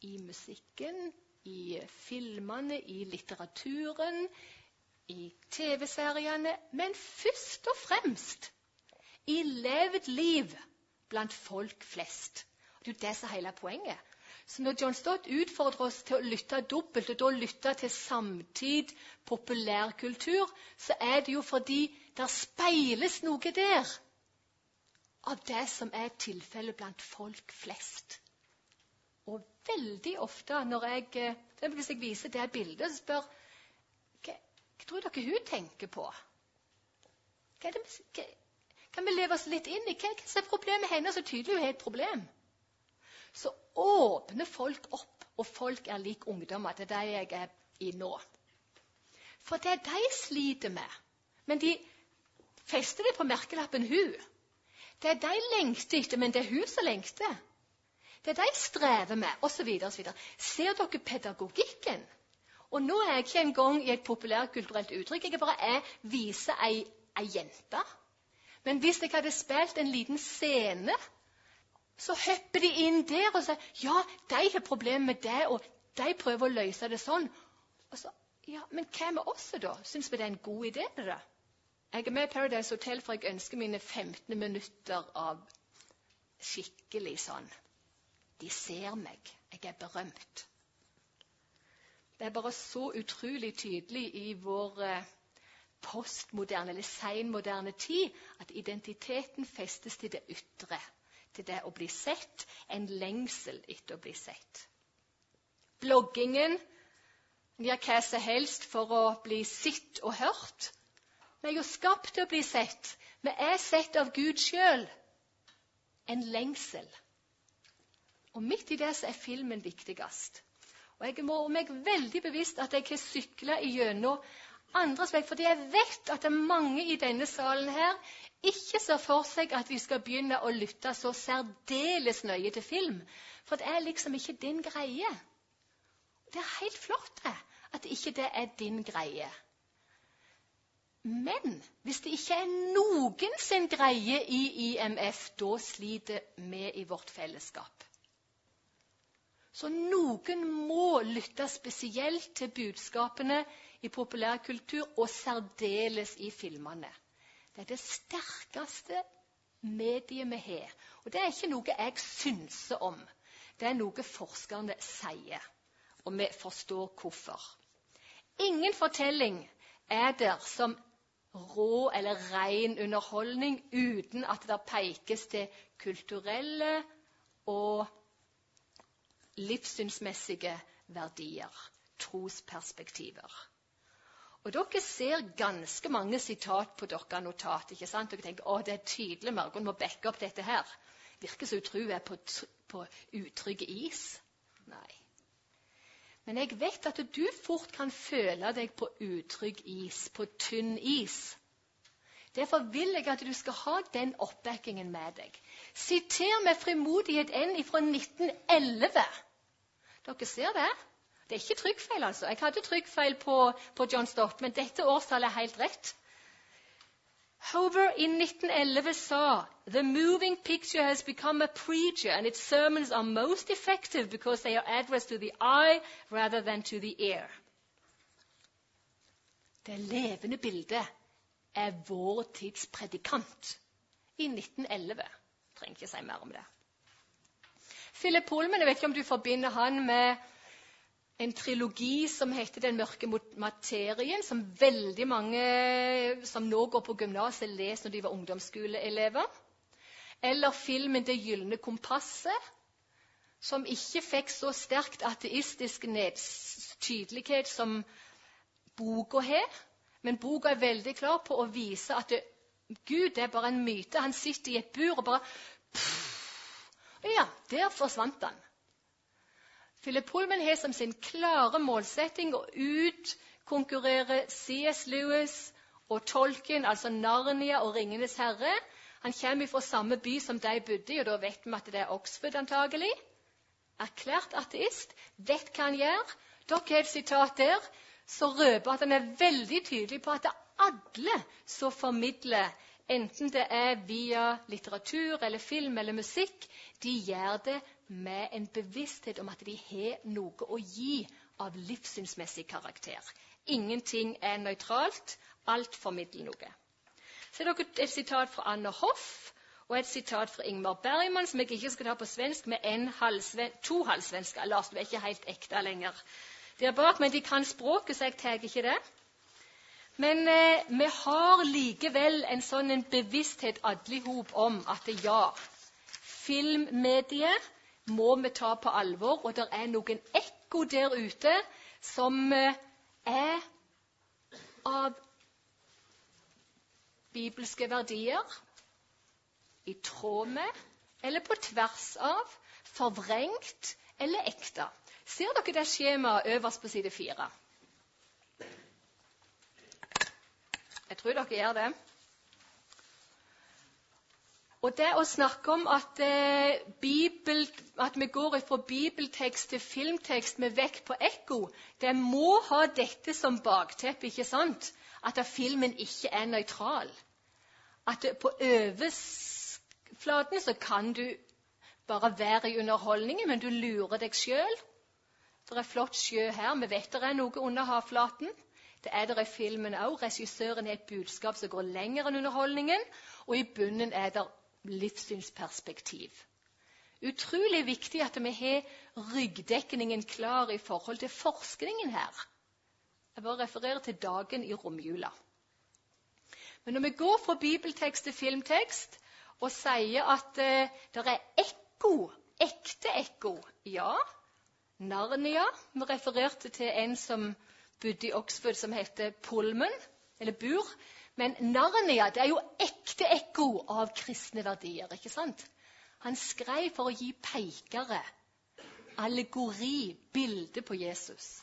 i musikken, i filmene, i litteraturen, i TV-seriene, men først og fremst i levd liv blant folk flest. Det er jo det som er hele poenget. Så når John Stott utfordrer oss til å lytte dobbelt, og da lytte til samtid, populærkultur, så er det jo fordi det speiles noe der av det som er tilfellet blant folk flest. Og veldig ofte når jeg, eh, hvis jeg viser det bildet, så spør hva tror dere hun tenker på? Hva er det, hva, kan vi leve oss litt inn i hva, hva er problemet hennes? Så tydelig hun har et problem. Så åpner folk opp, og folk er lik ungdommer. Det er det jeg er i nå. For det de sliter med. Men de fester det på merkelappen 'hun'. Det er de lengter etter, men det er hun som lengter. Det de strever med, osv. Ser dere pedagogikken? Og nå er jeg ikke engang i et populærkulturelt uttrykk. Jeg bare er viser ei, ei jente. Men hvis jeg hadde spilt en liten scene, så hopper de inn der og sier ja, de har problemer med det, og de prøver å løse det sånn. Og så, ja, Men hva med oss, da? Syns vi det er en god idé? det? Jeg er med i Paradise Hotel, for jeg ønsker mine 15 minutter av skikkelig sånn. De ser meg. Jeg er berømt. Det er bare så utrolig tydelig i vår eh, postmoderne eller seinmoderne tid at identiteten festes til det ytre, til det å bli sett, en lengsel etter å bli sett. Bloggingen gjør hva som helst for å bli sett og hørt. Vi er jo skapt til å bli sett. Vi er sett av Gud sjøl. En lengsel. Og midt i det så er filmen viktigst. Og jeg må meg veldig bevisst at jeg har sykla igjennom andres vei, fordi jeg vet at det er mange i denne salen her ikke ser for seg at vi skal begynne å lytte så særdeles nøye til film. For det er liksom ikke din greie. Det er helt flott det, at ikke det er din greie. Men hvis det ikke er noen sin greie i IMF, da sliter vi i vårt fellesskap. Så noen må lytte spesielt til budskapene i populærkultur, og særdeles i filmene. Det er det sterkeste mediet vi har. Og det er ikke noe jeg synser om. Det er noe forskerne sier. Og vi forstår hvorfor. Ingen fortelling er der som rå eller ren underholdning uten at det pekes til kulturelle og livssynsmessige verdier, trosperspektiver. Og Dere ser ganske mange sitat på deres notat. ikke sant? Dere tenker å, det er tydelig Margunn må backe opp dette her. virker som utro er på, på utrygg is. Nei. Men jeg vet at du fort kan føle deg på utrygg is, på tynn is. Derfor vil jeg at du skal ha den oppbackingen med deg. Siter med frimodighet en fra 1911. Dere ser det? Det er ikke trykkfeil, altså. Jeg hadde trykkfeil på, på John Stopp, men dette årstallet er helt rett. Hover i 1911 sa The moving picture has become a preacher, and its sermons are most effective because they are addressed to the eye rather than to the ear. Det levende bildet er vår tids predikant i 1911. Jeg trenger ikke si mer om det. Philip Pullman, jeg vet ikke om du forbinder han med en trilogi som heter 'Den mørke materien', som veldig mange som nå går på gymnaset, leste når de var ungdomsskoleelever. Eller filmen 'Det gylne kompasset', som ikke fikk så sterkt ateistisk tydelighet som boka har. Men boka er veldig klar på å vise at det, Gud er bare en myte. Han sitter i et bur og bare pff, Ja, der forsvant han. Philip Pullman har som sin klare målsetting å utkonkurrere C.S. Lewis og Tolkien, altså Narnia og Ringenes herre. Han kommer fra samme by som de bodde i, og da vet vi at det er Oxford antagelig. Erklært ateist, vet hva han gjør. Dere har et sitat der som røper at han er veldig tydelig på at det er alle som formidler, enten det er via litteratur eller film eller musikk, de gjør det med en bevissthet om at de har noe å gi av livssynsmessig karakter. Ingenting er nøytralt. Alt formidler noe. Så er det et sitat fra Anne Hoff og et sitat fra Ingmar Bergman, som jeg ikke skal ta på svensk, med halvsven to halvsvensker. Lars, du er ikke helt ekte lenger der bak, men de kan språket, så jeg tar ikke det. Men eh, vi har likevel en sånn en bevissthet alle hop om at ja, filmmediet må vi ta på alvor. Og det er noen ekko der ute som eh, er av bibelske verdier, i tråd med eller på tvers av, forvrengt eller ekte. Ser dere det skjemaet øverst på side fire? Jeg tror dere gjør det. Og det å snakke om at, eh, Bibel, at vi går fra bibeltekst til filmtekst med vekt på ekko, det må ha dette som bakteppe, ikke sant? At filmen ikke er nøytral. At på overflaten så kan du bare være i underholdningen, men du lurer deg sjøl. Det er flott sjø her. Vi vet det er noe under havflaten. Det er det i filmen òg. Regissøren har et budskap som går lenger enn underholdningen. Og i bunnen er det livssynsperspektiv. Utrolig viktig at vi har ryggdekningen klar i forhold til forskningen her. Jeg bare refererer til dagen i romjula. Men når vi går fra bibeltekst til filmtekst og sier at uh, det er ekko, ekte ekko Ja, Narnia Vi refererte til en som bodde i Oxford, som heter Pullman, eller Bur. Men Narnia det er jo ekte ekko av kristne verdier. ikke sant? Han skrev for å gi peikere, allegori, bilde på Jesus.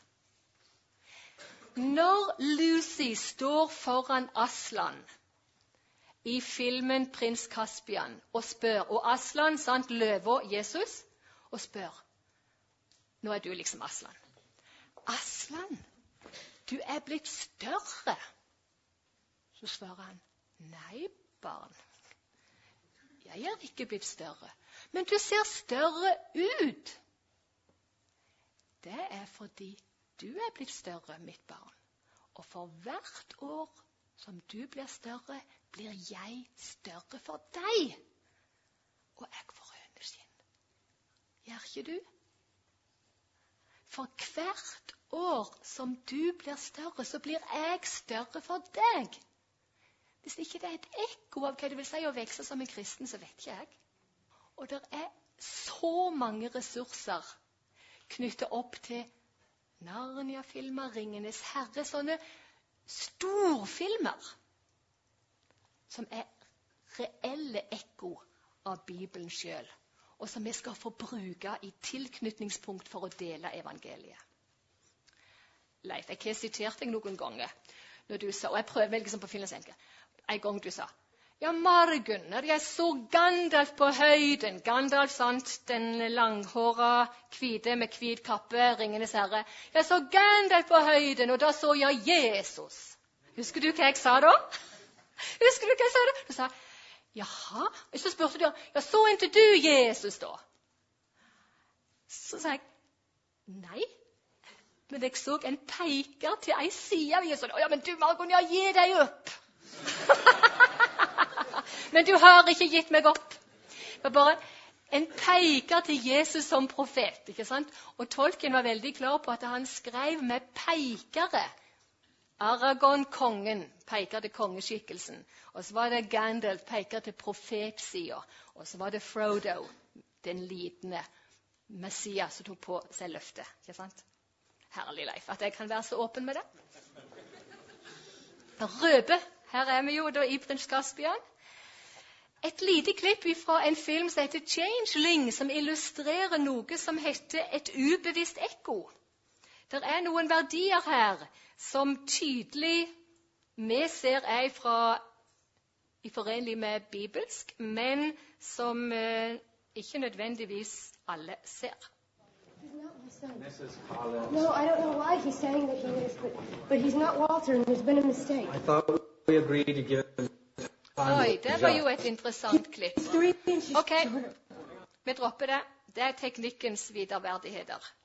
Når Lucy står foran Aslan i filmen 'Prins Caspian' og spør Og Aslan, sant, løva Jesus, og spør Nå er du liksom Aslan. Aslan, du er blitt større. Så svarer han, 'Nei, barn, jeg er ikke blitt større, men du ser større ut.' Det er fordi du er blitt større, mitt barn. Og for hvert år som du blir større, blir jeg større for deg. Og jeg får høneskinn. Gjør ikke du? For hvert år som du blir større, så blir jeg større for deg. Hvis ikke det er et ekko av hva det vil si å vokse som en kristen, så vet ikke jeg. Og det er så mange ressurser knyttet opp til Narnia-filmer, 'Ringenes herre', sånne storfilmer som er reelle ekko av Bibelen sjøl, og som vi skal få bruke i tilknytningspunkt for å dele evangeliet. Leif, jeg har sitert deg noen ganger når du sa, og jeg prøver liksom på finlandsenke, en gang du sa ja, Margunn, når jeg så Gandalf på høyden Gandalf, sant, den langhåra, hvite med hvit kappe, Ringenes herre. Jeg så Gandalf på høyden, og da så jeg Jesus. Husker du hva jeg sa da? Husker du hva jeg sa da? Du sa jaha. Så spurte de ja, så ikke du Jesus da? Så sa jeg nei. Men jeg så en peker til ei side av Jesus. Å ja, men du, Margon, ja, gi deg opp! Men du har ikke gitt meg opp. Det var bare en peker til Jesus som profet. ikke sant? Og tolken var veldig klar på at han skrev med peikere. Aragon, kongen, peker til kongeskikkelsen. Og så var det Gandalf, peker til profetsida. Og så var det Frodo, den lidende Messias som tok på seg løftet. ikke sant? Herlig, Leif, at jeg kan være så åpen med det. Røbe. Her er vi jo da i prins Caspian. Et lite klipp fra en film som heter 'Changeling', som illustrerer noe som heter et ubevisst ekko. Det er noen verdier her som tydelig vi ser er fra, i forenlig med bibelsk, men som eh, ikke nødvendigvis alle ser. No, I don't know why he's saying that he is, but, but he's not Walter, and there's been a mistake. I thought we agreed to give Oi, det var jo et interessant klipp. OK, vi dropper det. Det er teknikkens videreverdigheter.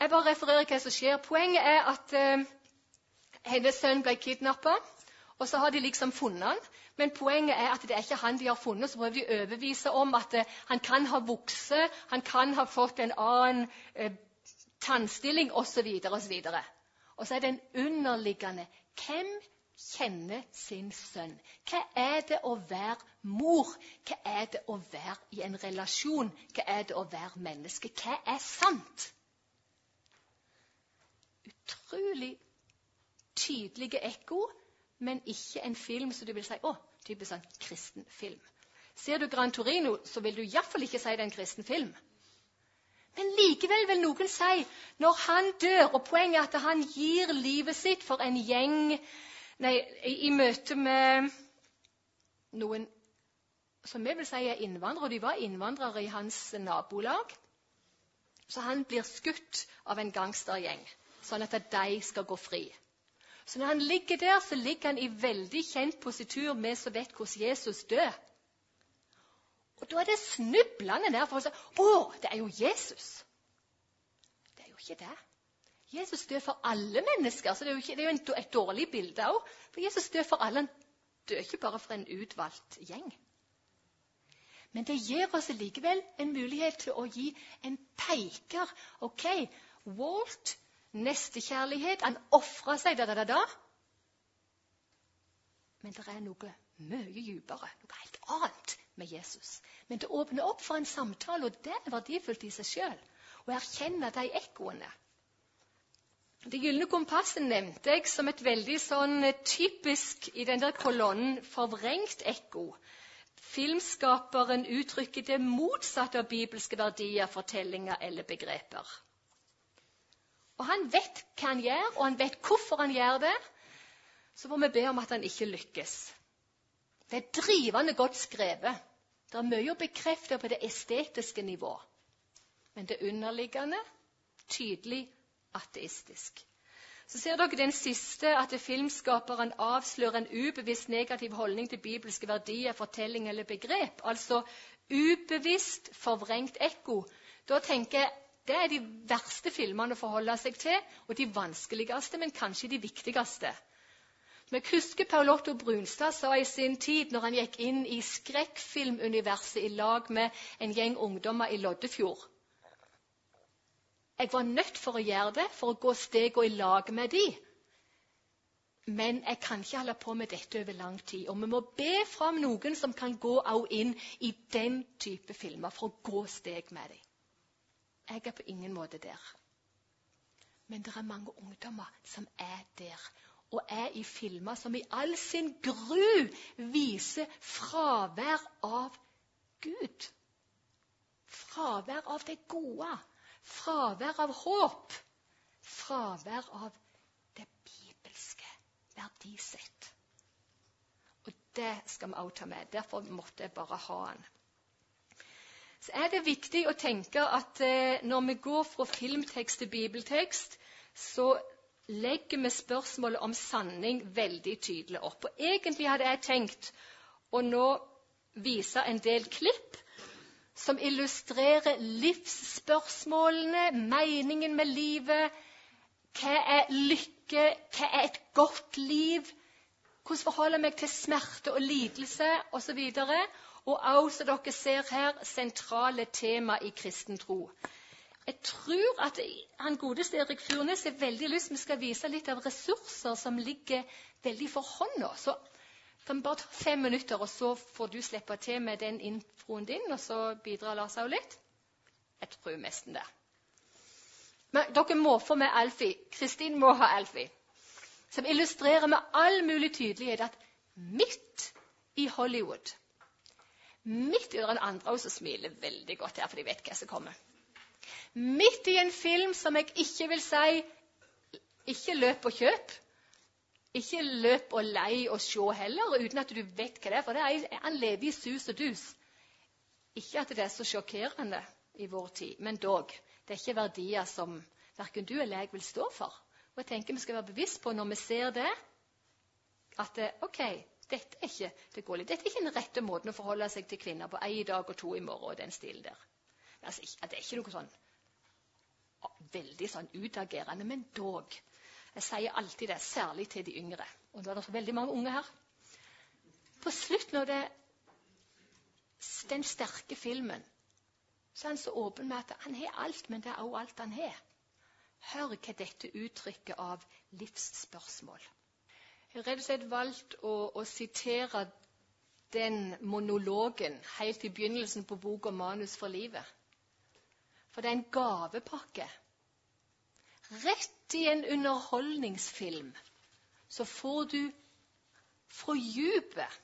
Jeg bare refererer hva som skjer. Poenget er at eh, hennes sønn ble kidnappa, og så har de liksom funnet han. Men poenget er at det er ikke han de har funnet. Så prøver de å overbevise om at eh, han kan ha vokst, han kan ha fått en annen eh, tannstilling osv. osv. Og så er det en underliggende Hvem kjenner sin sønn? Hva er det å være mor? Hva er det å være i en relasjon? Hva er det å være menneske? Hva er sant? Utrolig tydelige ekko, men ikke en film som du vil si å, typisk sånn kristen film. Ser du Gran Torino, så vil du iallfall ikke si det er en kristen film. Men likevel vil noen si når han dør, og poenget er at han gir livet sitt for en gjeng nei, i, møte med noen som vi vil si er innvandrere, og de var innvandrere i hans nabolag. Så han blir skutt av en gangstergjeng, sånn at de skal gå fri. Så når han ligger der, så ligger han i veldig kjent positur, vi som vet hvordan Jesus dør. Og da er det snublende der for å si Å, det er jo Jesus. Det er jo ikke det. Jesus dør for alle mennesker. så Det er jo, ikke, det er jo et dårlig bilde òg. For Jesus dør for alle. Han dør ikke bare for en utvalgt gjeng. Men det gir oss likevel en mulighet til å gi en peker. OK, Walt, nestekjærlighet, han ofra seg, da, da, da. Men det er noe mye dypere, noe helt annet med Jesus. Men det åpner opp for en samtale, og det er verdifullt i seg sjøl. Å erkjenne de ekkoene. Det gylne kompasset nevnte jeg som et veldig sånn typisk i den der kolonnen forvrengt ekko. Filmskaperen uttrykker det motsatte av bibelske verdier, fortellinger eller begreper. Og Han vet hva han gjør, og han vet hvorfor han gjør det. Så får vi be om at han ikke lykkes. Det er drivende godt skrevet. Det er mye å bekrefte på det estetiske nivå. Men det underliggende tydelig ateistisk. Så ser dere den siste, at filmskaperen avslører en ubevisst negativ holdning til bibelske verdier, fortelling eller begrep. Altså ubevisst forvrengt ekko. Da tenker jeg det er de verste filmene å forholde seg til, og de vanskeligste, men kanskje de viktigste. Men husker Paul Otto Brunstad sa i sin tid, når han gikk inn i skrekkfilmuniverset i lag med en gjeng ungdommer i Loddefjord Jeg var nødt for å gjøre det, for å gå stegene i lag med de. Men jeg kan ikke holde på med dette over lang tid. Og vi må be fram noen som kan gå inn i den type filmer, for å gå steg med dem. Jeg er på ingen måte der. Men det er mange ungdommer som er der. og er i filmer som i all sin gru viser fravær av Gud. Fravær av det gode. Fravær av håp. Fravær av det bibelske verdisett. Og det skal vi også ta med. Derfor måtte jeg bare ha den. Så er det viktig å tenke at eh, når vi går fra filmtekst til bibeltekst, så legger vi spørsmålet om sanning veldig tydelig opp. Og egentlig hadde jeg tenkt å nå vise en del klipp som illustrerer livsspørsmålene, meningen med livet. Hva er lykke? Hva er et godt liv? Hvordan forholder jeg meg til smerte og lidelse osv.? Og også, som dere ser her, sentrale tema i kristen tro. Jeg tror at han godeste Erik Furnes har veldig lyst vi skal vise litt av ressurser som ligger veldig for hånda. Så kan vi bare ta fem minutter, og så får du slippe til med den introen din, og så bidrar Lars òg litt. Jeg tror nesten det. Men dere må få med Alfie. Kristin må ha Alfie. Som illustrerer med all mulig tydelighet at midt i Hollywood Midt under den andre som smiler veldig godt her, for de vet hva som kommer. Midt i en film som jeg ikke vil si ikke løp og kjøp. Ikke løp og lei og se heller, uten at du vet hva det er. For det er, han lever i sus og dus. Ikke at det er så sjokkerende i vår tid, men dog. Det er ikke verdier som verken du eller jeg vil stå for. Og jeg tenker Vi skal være bevisst på når vi ser det, at ok, dette er ikke det går litt. Dette er ikke den rette måten å forholde seg til kvinner på én dag og to i morgen. og den stilen der. Altså, det er ikke noe sånn veldig sånn utagerende, men dog. Jeg sier alltid det, særlig til de yngre. Og nå er det veldig mange unge her. På slutten av det, den sterke filmen så er han så åpen med at han har alt, men det er også alt han har. Hør hva dette uttrykket av livsspørsmål. Jeg har rett og slett valgt å, å sitere den monologen helt i begynnelsen på boka 'Manus for livet'. For det er en gavepakke. Rett i en underholdningsfilm så får du fra dypet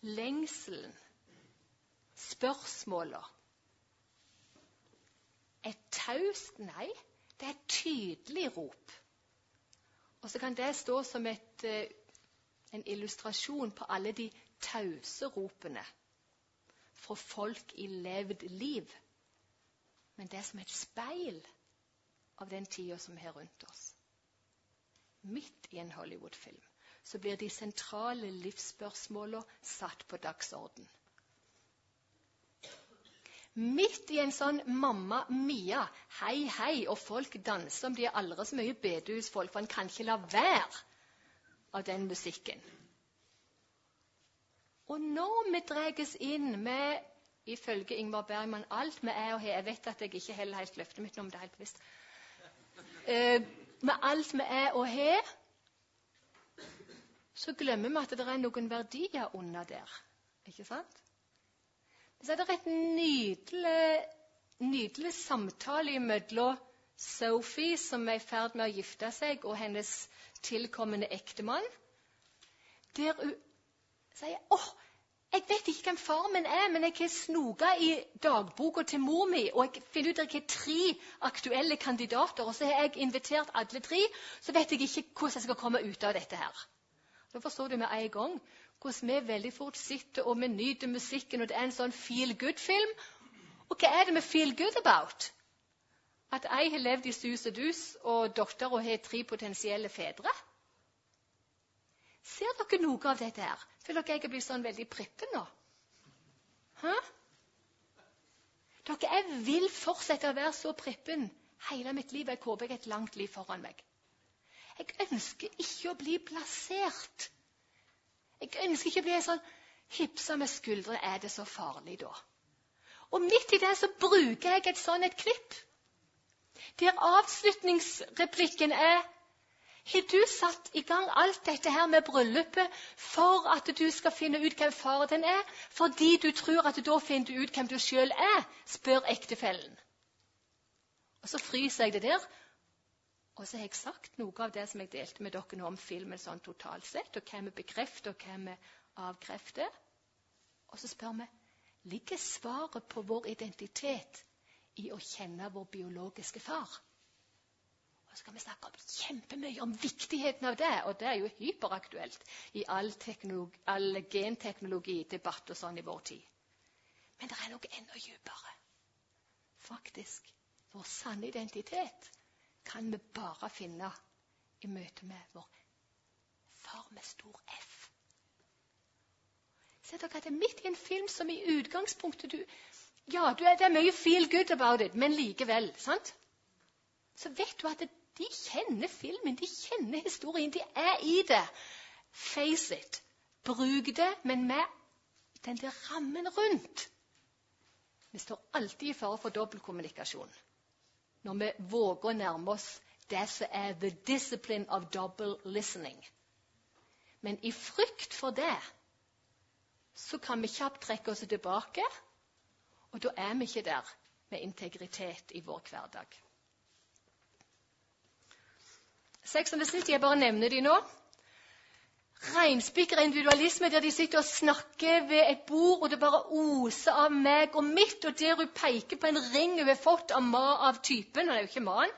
lengselen, spørsmåla. Et taust nei, det er et tydelig rop. Og så kan det stå som et, eh, en illustrasjon på alle de tause ropene fra folk i levd liv. Men det er som et speil av den tida som er rundt oss. Midt i en Hollywood-film så blir de sentrale livsspørsmåla satt på dagsorden. Midt i en sånn Mamma Mia, hei, hei, og folk danser om de er aldri så mye bedehusfolk, for en kan ikke la være av den musikken. Og når vi dras inn med, ifølge Ingmar Bergman, alt vi er og har Jeg vet at jeg ikke heller helt løftet mitt nå, men det er helt bevisst. Eh, med alt vi er og har, så glemmer vi at det er noen verdier under der. Ikke sant? Så er det et nydelig, nydelig samtale mellom Sophie, som er i ferd med å gifte seg, og hennes tilkommende ektemann, der hun sier åh, jeg vet ikke hvem far min er, men jeg har snoka i dagboka til mor mi, og jeg finner ut at jeg har tre aktuelle kandidater, og så har jeg invitert alle tre, så vet jeg ikke hvordan jeg skal komme ut av dette her. Da forstår du med en gang hvordan vi veldig fort sitter og vi nyter musikken, og det er en sånn feel good-film. Og hva er det vi feel good about? At jeg har levd i sus og dus, og dattera har tre potensielle fedre? Ser dere noe av dette her? Føler dere jeg blitt sånn veldig prippen nå? Hæ? Dere, jeg vil fortsette å være så prippen hele mitt liv. Jeg håper jeg har et langt liv foran meg. Jeg ønsker ikke å bli plassert. Jeg ønsker ikke å bli sånn hipsa med skuldre. Er det så farlig da? Og midt i det så bruker jeg et sånn et klipp. Der avslutningsreplikken er har du satt i gang alt dette her med bryllupet for at du skal finne ut hvem far din er? Fordi du tror at du da finner du ut hvem du sjøl er? spør ektefellen. Og så fryser jeg det der, Og så har jeg sagt noe av det som jeg delte med dere nå om filmen sånn totalt sett, og hva vi bekrefter, og hva vi avkrefter. Og så spør vi ligger svaret på vår identitet i å kjenne vår biologiske far. Og så kan vi snakke om kjempemye om viktigheten av det, og det er jo hyperaktuelt i all, all genteknologidebatt og sånn i vår tid. Men det er noe enda dypere. Faktisk. Vår sanne identitet kan vi bare finne i møte med vår far med stor F. Ser dere at det er midt i en film som i utgangspunktet du, Ja, du, det er mye feel good about it, men likevel. sant? Så vet du at de kjenner filmen, de kjenner historien, de er i det. Face it. Bruk det, men med den der rammen rundt. Vi står alltid i fare for dobbeltkommunikasjon når vi våger å nærme oss det som er the discipline of double listening. Men i frykt for det så kan vi kjapt trekke oss tilbake, og da er vi ikke der med integritet i vår hverdag. The City, jeg bare nevner de nå. Reinspikra individualisme der de sitter og snakker ved et bord, og det bare oser av meg og mitt, og der hun peker på en ring hun har fått av ma av typen. Det er jo ikke mannen.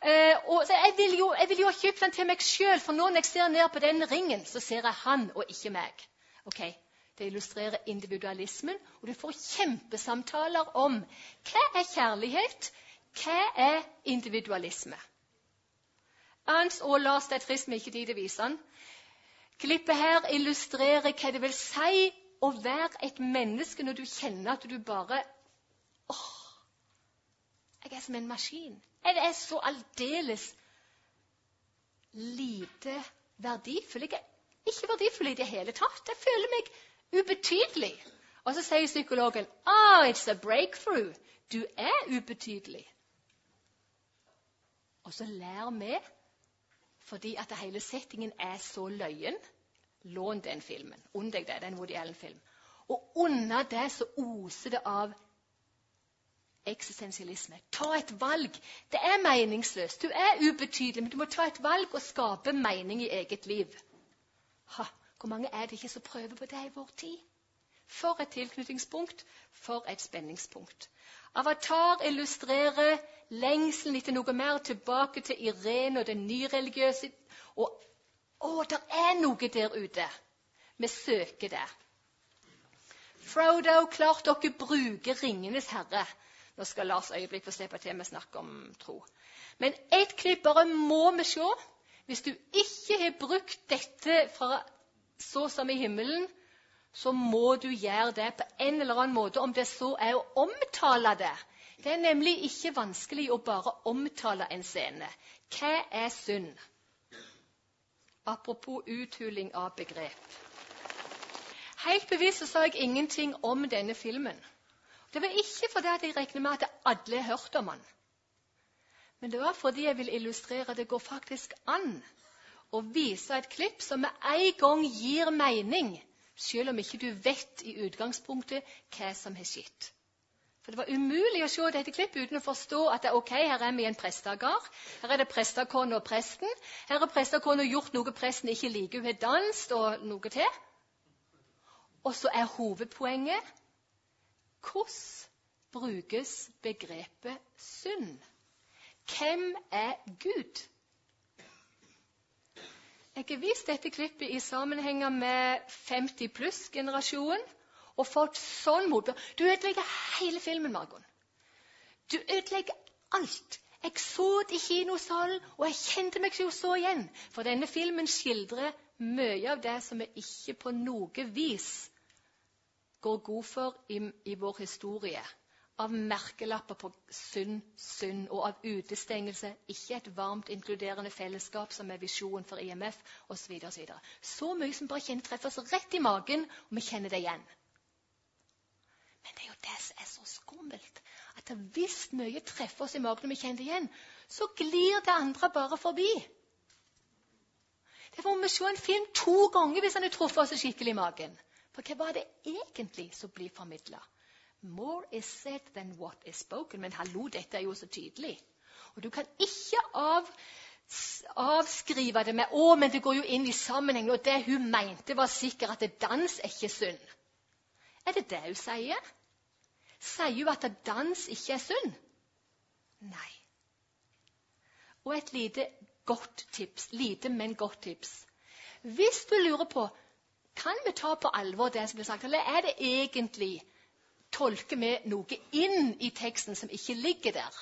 Eh, og jeg vil, jo, jeg vil, jo, ha kjøpt den til meg sjøl, for nå når jeg ser ned på den ringen, så ser jeg han og ikke meg. Ok, Det illustrerer individualismen, og du får kjempesamtaler om hva er kjærlighet, hva er individualisme. Ernst og Lars, det er trist vi ikke tid til å vise den. Klippet her illustrerer hva det vil si å være et menneske når du kjenner at du bare åh, Jeg er som en maskin. Jeg er så aldeles lite verdifull. Jeg er ikke verdifull i det hele tatt. Jeg føler meg ubetydelig. Og så sier psykologen oh, it's a breakthrough. Du er ubetydelig. Og så lærer vi fordi at hele settingen er så løyen. Lån den filmen. Unn deg det. Det er en Woody Allen-film. Og under det så oser det av eksistensialisme. Ta et valg. Det er meningsløst. Du er ubetydelig, men du må ta et valg og skape mening i eget liv. Ha, hvor mange er det ikke som prøver på det i vår tid? For et tilknytningspunkt, for et spenningspunkt. Avatar illustrerer lengselen etter noe mer, tilbake til Irene og den nyreligiøse. Og å, det er noe der ute. Vi søker det. Frodo, klart dere bruker Ringenes herre. Nå skal Lars øyeblikk få slippe til med snakk om tro. Men ett klipp bare må vi se. Hvis du ikke har brukt dette fra så som i himmelen, så må du gjøre det på en eller annen måte, om det så er å omtale det. Det er nemlig ikke vanskelig å bare omtale en scene. Hva er synd? Apropos uthuling av begrep. Helt bevisst så sa jeg ingenting om denne filmen. Det var ikke fordi jeg regner med at alle har hørt om den. Men det var fordi jeg vil illustrere at det går faktisk an å vise et klipp som med en gang gir mening selv om ikke du vet i utgangspunktet hva som har skjedd. For Det var umulig å se dette klippet uten å forstå at det, er ok, her er vi i en prestegard. Her er det prestekona og presten. Her har prestekona gjort noe presten ikke liker. Hun har danset og noe til. Og så er hovedpoenget hvordan brukes begrepet synd? Hvem er Gud? Jeg har vist dette klippet i sammenhenger med 50 pluss-generasjonen og fått sånn motbør. Du ødelegger hele filmen, Margon. Du ødelegger alt. Jeg så det i kinosalen, og jeg kjente meg jo så igjen. For denne filmen skildrer mye av det som vi ikke på noe vis går god for i, i vår historie av merkelapper på synd, synd, og av utestengelse. Ikke et varmt, inkluderende fellesskap som er visjonen for IMF osv. Så, så, så mye som bare kjenner treffer oss rett i magen, og vi kjenner det igjen. Men det er jo det som er så skummelt. At hvis mye treffer oss i magen og vi kjenner det igjen, så glir det andre bare forbi. Derfor må vi se en film to ganger hvis han har truffet oss skikkelig i magen. For hva var det egentlig som blir formidla? More is said than what is spoken. Men hallo, dette er jo så tydelig. Og du kan ikke av avskrive det med 'Å, men det går jo inn i sammenhengen.' og det hun mente, var sikkert at det dans er ikke synd. Er det det hun sier? Sier hun at dans ikke er synd? Nei. Og et lite godt tips. Lite, men godt tips. Hvis du lurer på kan vi ta på alvor det som blir sagt, eller er det egentlig tolker vi noe inn i teksten som ikke ligger der?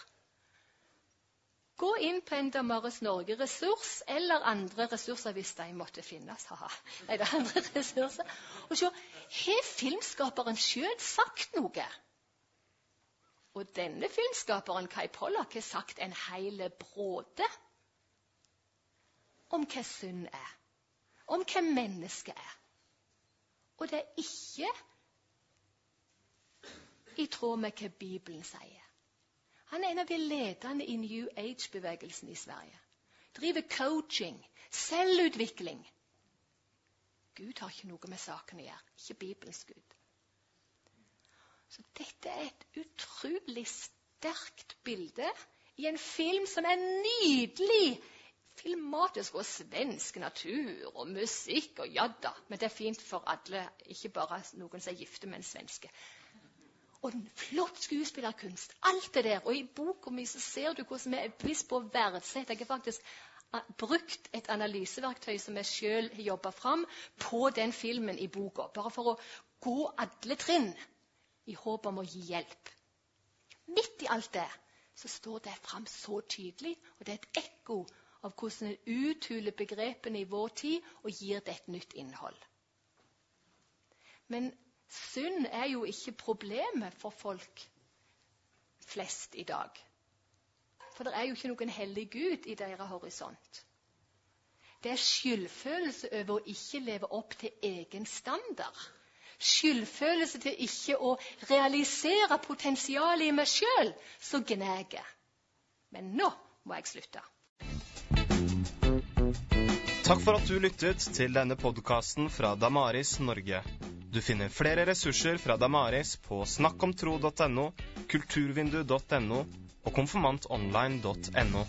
Gå inn på en Damaris Norge-ressurs eller andre ressurser hvis de måtte finnes. Haha. Nei, det er andre ressurser. Og se, har filmskaperen sjøl sagt noe? Og denne filmskaperen, Kai Pollak, har sagt en hel bråde om hva synd er. Om hva mennesket er. Og det er ikke i tråd med hva Bibelen sier. Han er en av de ledende i New Age-bevegelsen i Sverige. Driver coaching, selvutvikling. Gud har ikke noe med saken å gjøre. Ikke Bibelens Gud. Så dette er et utrolig sterkt bilde i en film som er nydelig filmatisk og svensk natur og musikk og ja da. Men det er fint for alle, ikke bare noen som er gifte med en svenske. Og en flott skuespillerkunst. Alt det der. Og i boka mi så ser du hvordan vi er bevisst på å verdsette. Jeg har faktisk brukt et analyseverktøy som jeg sjøl har jobba fram, på den filmen i boka. Bare for å gå alle trinn i håp om å gi hjelp. Midt i alt det så står det fram så tydelig, og det er et ekko av hvordan en uthuler begrepene i vår tid og gir det et nytt innhold. Men synd er jo ikke problemet for folk flest i dag. For det er jo ikke noen hellig Gud i deres horisont. Det er skyldfølelse over å ikke leve opp til egen standard. Skyldfølelse til ikke å realisere potensialet i meg sjøl som gnager. Men nå må jeg slutte. Takk for at du lyttet til denne podkasten fra Damaris Norge. Du finner flere ressurser fra Damaris på snakkomtro.no, kulturvindu.no og konfirmantonline.no.